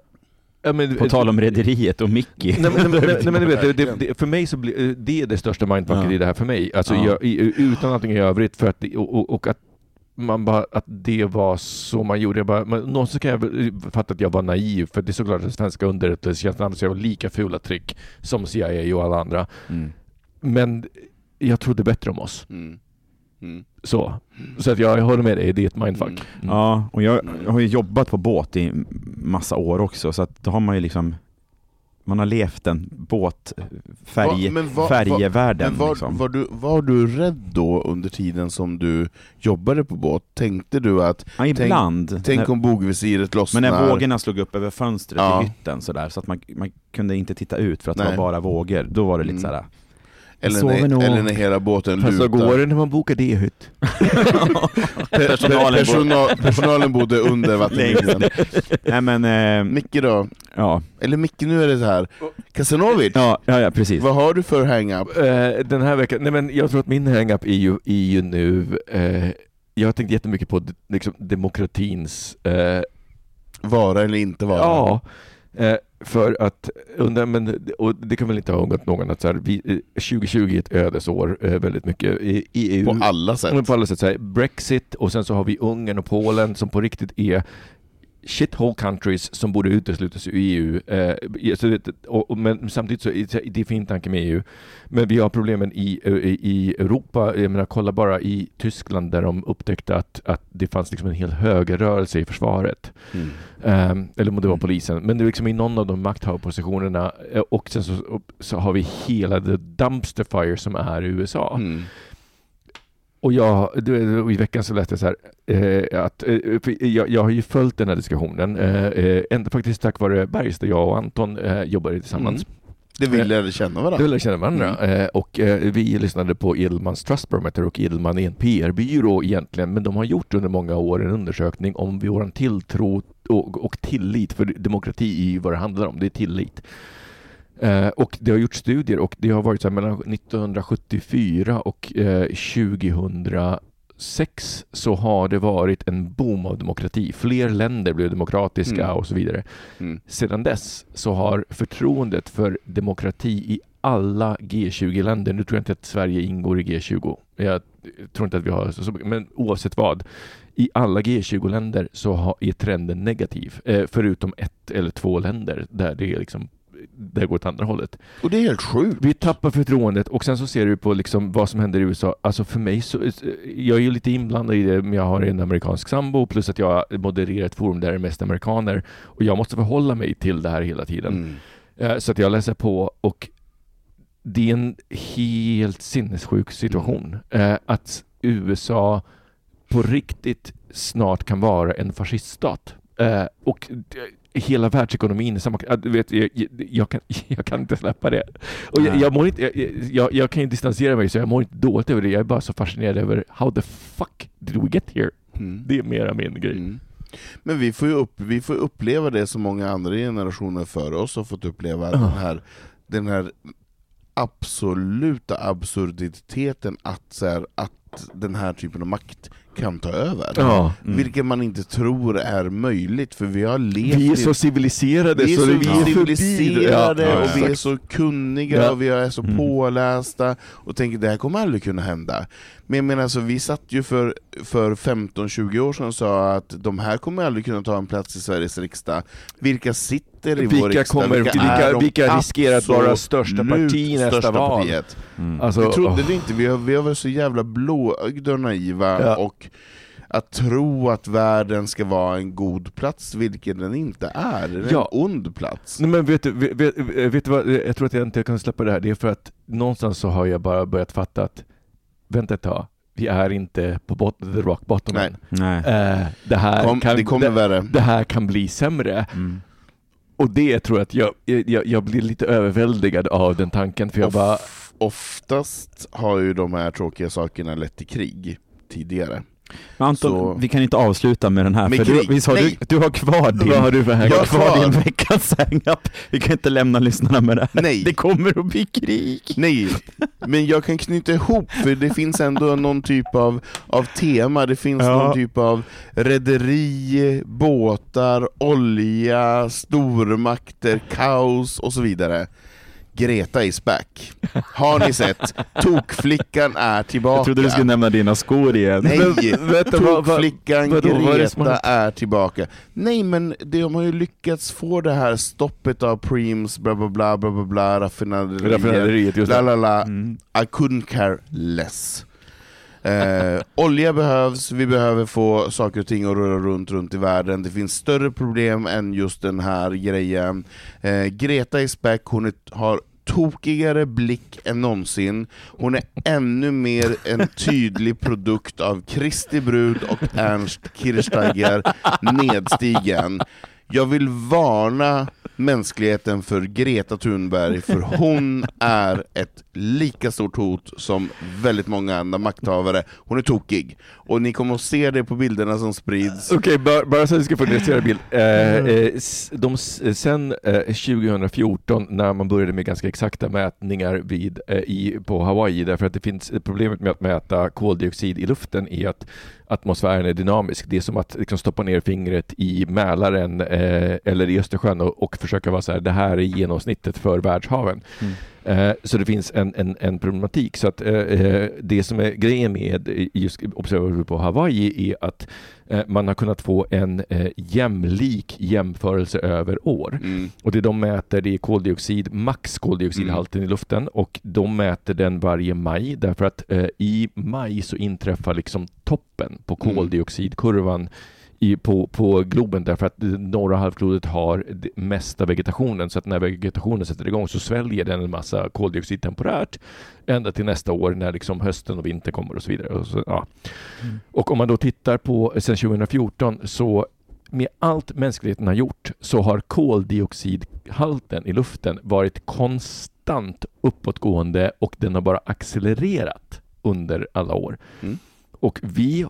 S2: ja, men-
S3: På tal om rederiet och Mickey.
S2: Nej men, nej, nej, nej, men du vet, det, det, det, för mig så blir eh, det är det största mindfucket
S3: Ja.
S2: i det här för mig. Alltså
S3: Ja.
S2: jag, i, utan någonting i övrigt för att, och, och, att man bara, att det var så man gjorde. Jag bara, men någonsin kan jag väl fatta att jag var naiv, för det är såklart att svenska underrättelsetjänsten använder sig av lika fula trick som CIA och alla andra.
S3: Mm.
S2: Men jag trodde bättre om oss.
S4: Mm. Mm.
S2: Så, så att jag, håller med dig, det är ett mindfuck.
S4: Mm.
S2: Mm.
S3: Ja, och jag, jag har ju jobbat på båt i massa år också, så att då har man ju liksom man har levt en båt, färg,
S4: Va- men va-
S3: färjevärlden.
S4: Men var,
S3: liksom.
S4: var, du, var du rädd då under tiden som du jobbade på båt? Tänkte du att,
S3: ja, ibland.
S4: tänk
S3: när,
S4: om bogvisiret lossnar?
S3: men när vågorna slog upp över fönstret
S4: Ja.
S3: i hytten sådär, så att man, man kunde inte titta ut för att det
S4: Nej.
S3: var bara vågor, då var det lite
S4: Mm.
S3: såhär...
S4: eller, när, eller när hela båten
S2: Fast så
S4: lutar?
S2: går det när man bokar D-hytt.
S4: Pe-
S3: Personalen
S4: pe- personal, personalen bodde under vattenlinjen.
S3: Nej men, eh,
S4: Micke då?
S3: ja.
S4: Eller Micke, nu är det så här. Kasanovic,
S3: Ja, ja, ja, precis.
S4: vad har du för hang-up?
S2: Eh, den här veckan, nej men jag tror att min hang-up är ju, är ju nu, eh, jag har tänkt jättemycket på liksom, demokratins, eh,
S4: Vara eller inte vara?
S2: ja, Eh, för att, men, och det kan väl inte ha undgått någon att så här, vi, eh, 2020 är ett ödesår eh, väldigt mycket i, EU.
S4: På alla sätt.
S2: På alla sätt. Så här, Brexit och sen så har vi Ungern och Polen som på riktigt är shithole countries som borde uteslutas ur EU. Eh, så det, och, och, men samtidigt så är det- är fin tanke med EU. Men vi har problemen i, i, i Europa. Jag menar, kolla bara i Tyskland där de upptäckte att, att det fanns liksom en hel högerrörelse i försvaret.
S4: Mm.
S2: Ehm, eller om det var
S4: Mm.
S2: polisen. Men det är liksom i någon av de makthavarpositionerna eh, och sen så, så har vi hela the dumpster fire som är USA.
S4: Mm.
S2: Och jag, i veckan så läste jag så här, eh, att eh, jag, jag har ju följt den här diskussionen, eh, eh, ända faktiskt tack vare Bergs där jag och Anton eh, jobbade tillsammans.
S4: Mm. Det vill lärde känna
S2: Det
S4: varandra.
S2: lär känna varandra. Eh, och eh, vi lyssnade på Edelmans Trust Barometer och Edelman är en PR-byrå egentligen, men de har gjort under många år en undersökning om vår tilltro och, och tillit, för demokrati är ju vad det handlar om, det är tillit. Eh, och det har gjort studier och det har varit så här mellan 1974 och eh, 2006 så har det varit en boom av demokrati. Fler länder blev demokratiska
S4: Mm.
S2: och så vidare.
S4: Mm.
S2: Sedan dess så har förtroendet för demokrati i alla G20-länder, nu tror jag inte att Sverige ingår i G20, jag tror inte att vi har så, men oavsett vad, i alla G20-länder så är trenden negativ, eh, förutom ett eller två länder där det är liksom det går åt andra hållet.
S4: Och det är helt sjukt.
S2: Vi tappar förtroendet och sen så ser du på liksom vad som händer i USA. Alltså för mig så, jag är ju lite inblandad i det, men jag har en amerikansk sambo plus att jag modererar ett forum där det är mest amerikaner och jag måste förhålla mig till det här hela tiden.
S4: Mm.
S2: Eh, Så att jag läser på och det är en helt sinnessjuk situation. Eh, Att USA på riktigt snart kan vara en fasciststat. Eh, Och hela världsekonomin Du vet, jag, jag- kan, jag kan inte släppa det. Och jag, jag, mår inte, jag, jag, kan ju distansera mig så jag mår inte dåligt över det. Jag är bara så fascinerad över how the fuck did we get here?
S4: Mm.
S2: Det är mera min grej.
S4: Mm. Men vi får ju upp, vi får uppleva det som många andra generationer före oss har fått uppleva, den här, den här absoluta absurditeten att, så här, att den här typen av makt kan ta över.
S2: Ja.
S3: Mm.
S4: Vilket man inte tror är möjligt, för vi har levt
S2: Vi är så civiliserade
S4: vi är
S2: så,
S4: så
S2: det- vi är det.
S4: civiliserade
S2: Ja,
S4: och vi är så kunniga
S2: Ja.
S4: och vi är så
S3: Mm.
S4: pålästa och tänker det här kommer aldrig kunna hända. Men jag menar, alltså, vi satt ju för, för 15-20 år sedan och sa att de här kommer aldrig kunna ta en plats i Sveriges riksdag. Vilka sitter i vår
S2: Vilka
S4: riksdag?
S2: kommer- vilka-
S4: de
S2: vilka riskerar att vara största parti i nästa
S4: största
S2: val?
S4: partiet?
S3: Mm.
S2: Alltså,
S4: Jag trodde
S2: åh.
S4: det inte, vi har, vi har varit så jävla blåögda och naiva
S2: Ja.
S4: Och att tro att världen ska vara en god plats, vilket den inte är. Den är
S2: Ja.
S4: en ond plats.
S2: Nej, men vet du, vet, vet, vet du vad, jag tror att jag inte kan släppa det här. Det är för att någonstans så har jag bara börjat fatta att vänta ett tag, vi är inte på bot- the rock bottom
S4: Nej.
S3: Nej.
S2: Eh, det, här
S4: Kom,
S2: kan,
S4: det kommer
S2: det,
S4: värre.
S2: det här kan bli sämre.
S3: Mm.
S2: Och det tror jag att jag, jag, jag blir lite överväldigad av den tanken. För jag bara,
S4: Of, oftast har ju de här tråkiga sakerna lett till krig tidigare.
S3: Men Anton,
S4: Så-
S3: vi kan inte avsluta med den här,
S4: Med
S3: för
S4: krig?
S3: du, visst har du, du har kvar din,
S2: vad har du för
S3: du har kvar. din veckans hang-up. Vi kan inte lämna lyssnarna med det här.
S4: Nej.
S3: Det kommer att bli krig.
S4: Nej, men jag kan knyta ihop, för det finns ändå någon typ av, av tema, det finns
S3: Ja.
S4: någon typ av rederi, båtar, olja, stormakter, kaos och så vidare. Greta is back. Har ni sett? Tokflickan är tillbaka.
S3: Jag trodde du skulle nämna dina skor igen.
S4: Nej, Tokflickan Greta är tillbaka. Nej men de har ju lyckats få det här stoppet av Preems, bla bla bla bla bla, bla
S2: raffinaderiet,
S4: la la la,
S3: Mm.
S4: I couldn't care less. Eh, olja behövs, vi behöver få saker och ting att röra runt runt i världen. Det finns större problem än just den här grejen. Eh, Greta är späck, hon är, har tokigare blick än någonsin. Hon är ännu mer en tydlig produkt av Kristi brud och Ernst Kirchsteiger nedstigen. Jag vill varna mänskligheten för Greta Thunberg, för hon är ett lika stort hot som väldigt många andra makthavare. Hon är tokig, och ni kommer att se det på bilderna som sprids.
S2: Okej, bara, bara så att vi ska få en bild. Eh, eh, s- de, sen eh, 2014, när man började med ganska exakta mätningar vid, eh, i, på Hawaii, därför att det finns problemet med att mäta koldioxid i luften är att atmosfären är dynamisk. Det är som att liksom stoppa ner fingret i Mälaren eh, eller i Östersjön och, och försöka vara så här, det här är genomsnittet för världshaven.
S3: Mm.
S2: Eh, så det finns en, en, en problematik. Så att eh, eh det som är grejen med just observatoriet på Hawaii är att eh, man har kunnat få en eh, jämlik jämförelse över år.
S4: Mm.
S2: Och det de mäter det är koldioxid, max koldioxidhalten mm. i luften och de mäter den varje maj därför att eh, i maj så inträffar liksom toppen på
S4: Mm.
S2: I, på, på Globen därför att norra halvklotet har mesta vegetationen så att när vegetationen sätter igång så sväljer den en massa koldioxid temporärt ända till nästa år när liksom hösten och vintern kommer och så vidare. Och, så, ja.
S3: Mm.
S2: och om man då tittar på sedan 2014 så med allt mänskligheten har gjort så har koldioxidhalten i luften varit konstant uppåtgående och den har bara accelererat under alla år.
S4: Mm.
S2: Och vi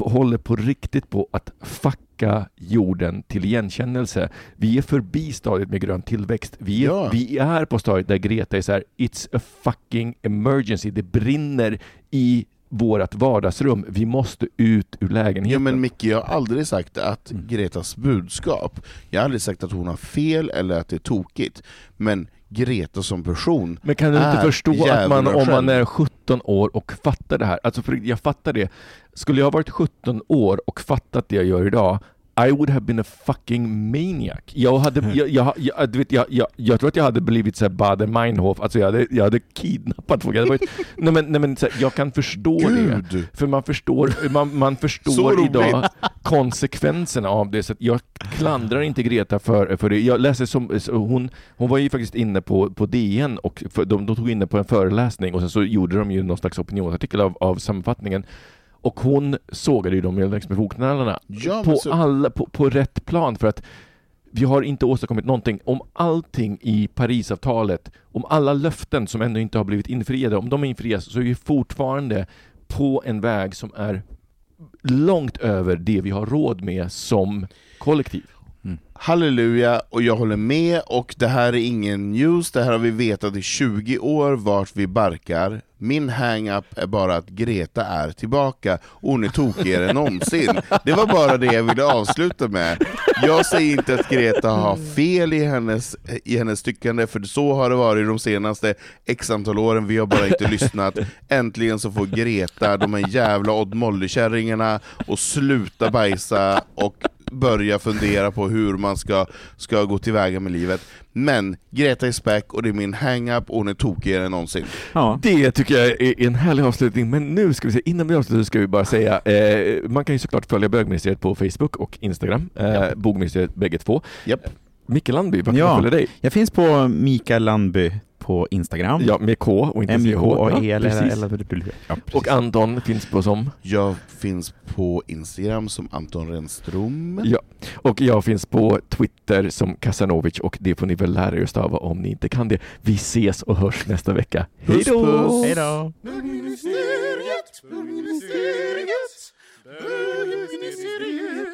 S2: håller på riktigt på att fucka jorden till igenkännelse. Vi är förbi stadiet med grön tillväxt. Vi är,
S4: Ja.
S2: vi är på stadiet där Greta är så här, it's a fucking emergency. Det brinner i vårt vardagsrum. Vi måste ut ur lägenheten.
S4: Ja men Micke, jag har aldrig sagt att
S2: Mm.
S4: Gretas budskap, jag har aldrig sagt att hon har fel eller att det är tokigt, men Greta som person
S2: Men kan du inte förstå att man, om man är 17 år och fattar det här, alltså för jag fattar det. Skulle jag ha varit 17 år och fattat det jag gör idag, I would have been a fucking maniac. Jag hade, jag, jag, jag, du vet, jag, jag, jag tror att jag hade blivit såhär Bader Meinhof, alltså jag hade, jag hade kidnappat folk. Jag, varit, nej men, nej men så här, jag kan förstå det.
S4: Gud!
S2: För man förstår, man, man förstår idag konsekvenserna av det, så jag klandrar inte Greta för, för det. Jag läser som, hon, hon var ju faktiskt inne på, på DN och för, de, de tog inne på en föreläsning och sen så gjorde de ju någon slags opinionsartikel av, av sammanfattningen. Och hon sågade ju dem längs med fotknölarna
S4: Ja, men
S2: på,
S4: så-
S2: alla, på, på rätt plan för att vi har inte åstadkommit någonting. Om allting i Parisavtalet, om alla löften som ännu inte har blivit infriade, om de infrias så är vi fortfarande på en väg som är långt över det vi har råd med som kollektiv.
S4: Halleluja, och jag håller med, och det här är ingen news, det här har vi vetat i 20 år vart vi barkar. Min hang-up är bara att Greta är tillbaka, och hon är tokigare än någonsin. Det var bara det jag ville avsluta med. Jag säger inte att Greta har fel i hennes, i hennes tyckande, för så har det varit de senaste x antal åren, vi har bara inte lyssnat. Äntligen så får Greta, de här jävla Odd Molly-kärringarna, att sluta bajsa och börja fundera på hur man ska, ska gå tillväga med livet. Men Greta är späck och det är min hang-up och hon är tokigare än någonsin.
S3: Ja.
S2: Det tycker jag är en härlig avslutning, men nu ska vi se, innan vi avslutar ska vi bara säga, eh, man kan ju såklart följa bögministeriet på Facebook och Instagram, eh,
S4: Ja.
S2: bogministeriet bägge två.
S4: Japp.
S2: Micke Landby, vart kan
S3: Ja.
S2: följa dig?
S3: Jag finns på Mikael Landby på Instagram.
S2: Ja, med K och inte
S3: MJK
S2: CH. Ja,
S3: E eller,
S2: precis.
S3: eller, eller, ja, precis.
S2: Och Anton finns på som?
S4: Jag finns på Instagram som Anton Renström.
S2: Ja. Och jag finns på Twitter som Kasanovic och det får ni väl lära er stava om ni inte kan det. Vi ses och hörs nästa vecka. Hej då!
S3: Hej då!
S5: Bögministeriet, bögministeriet, bögministeriet,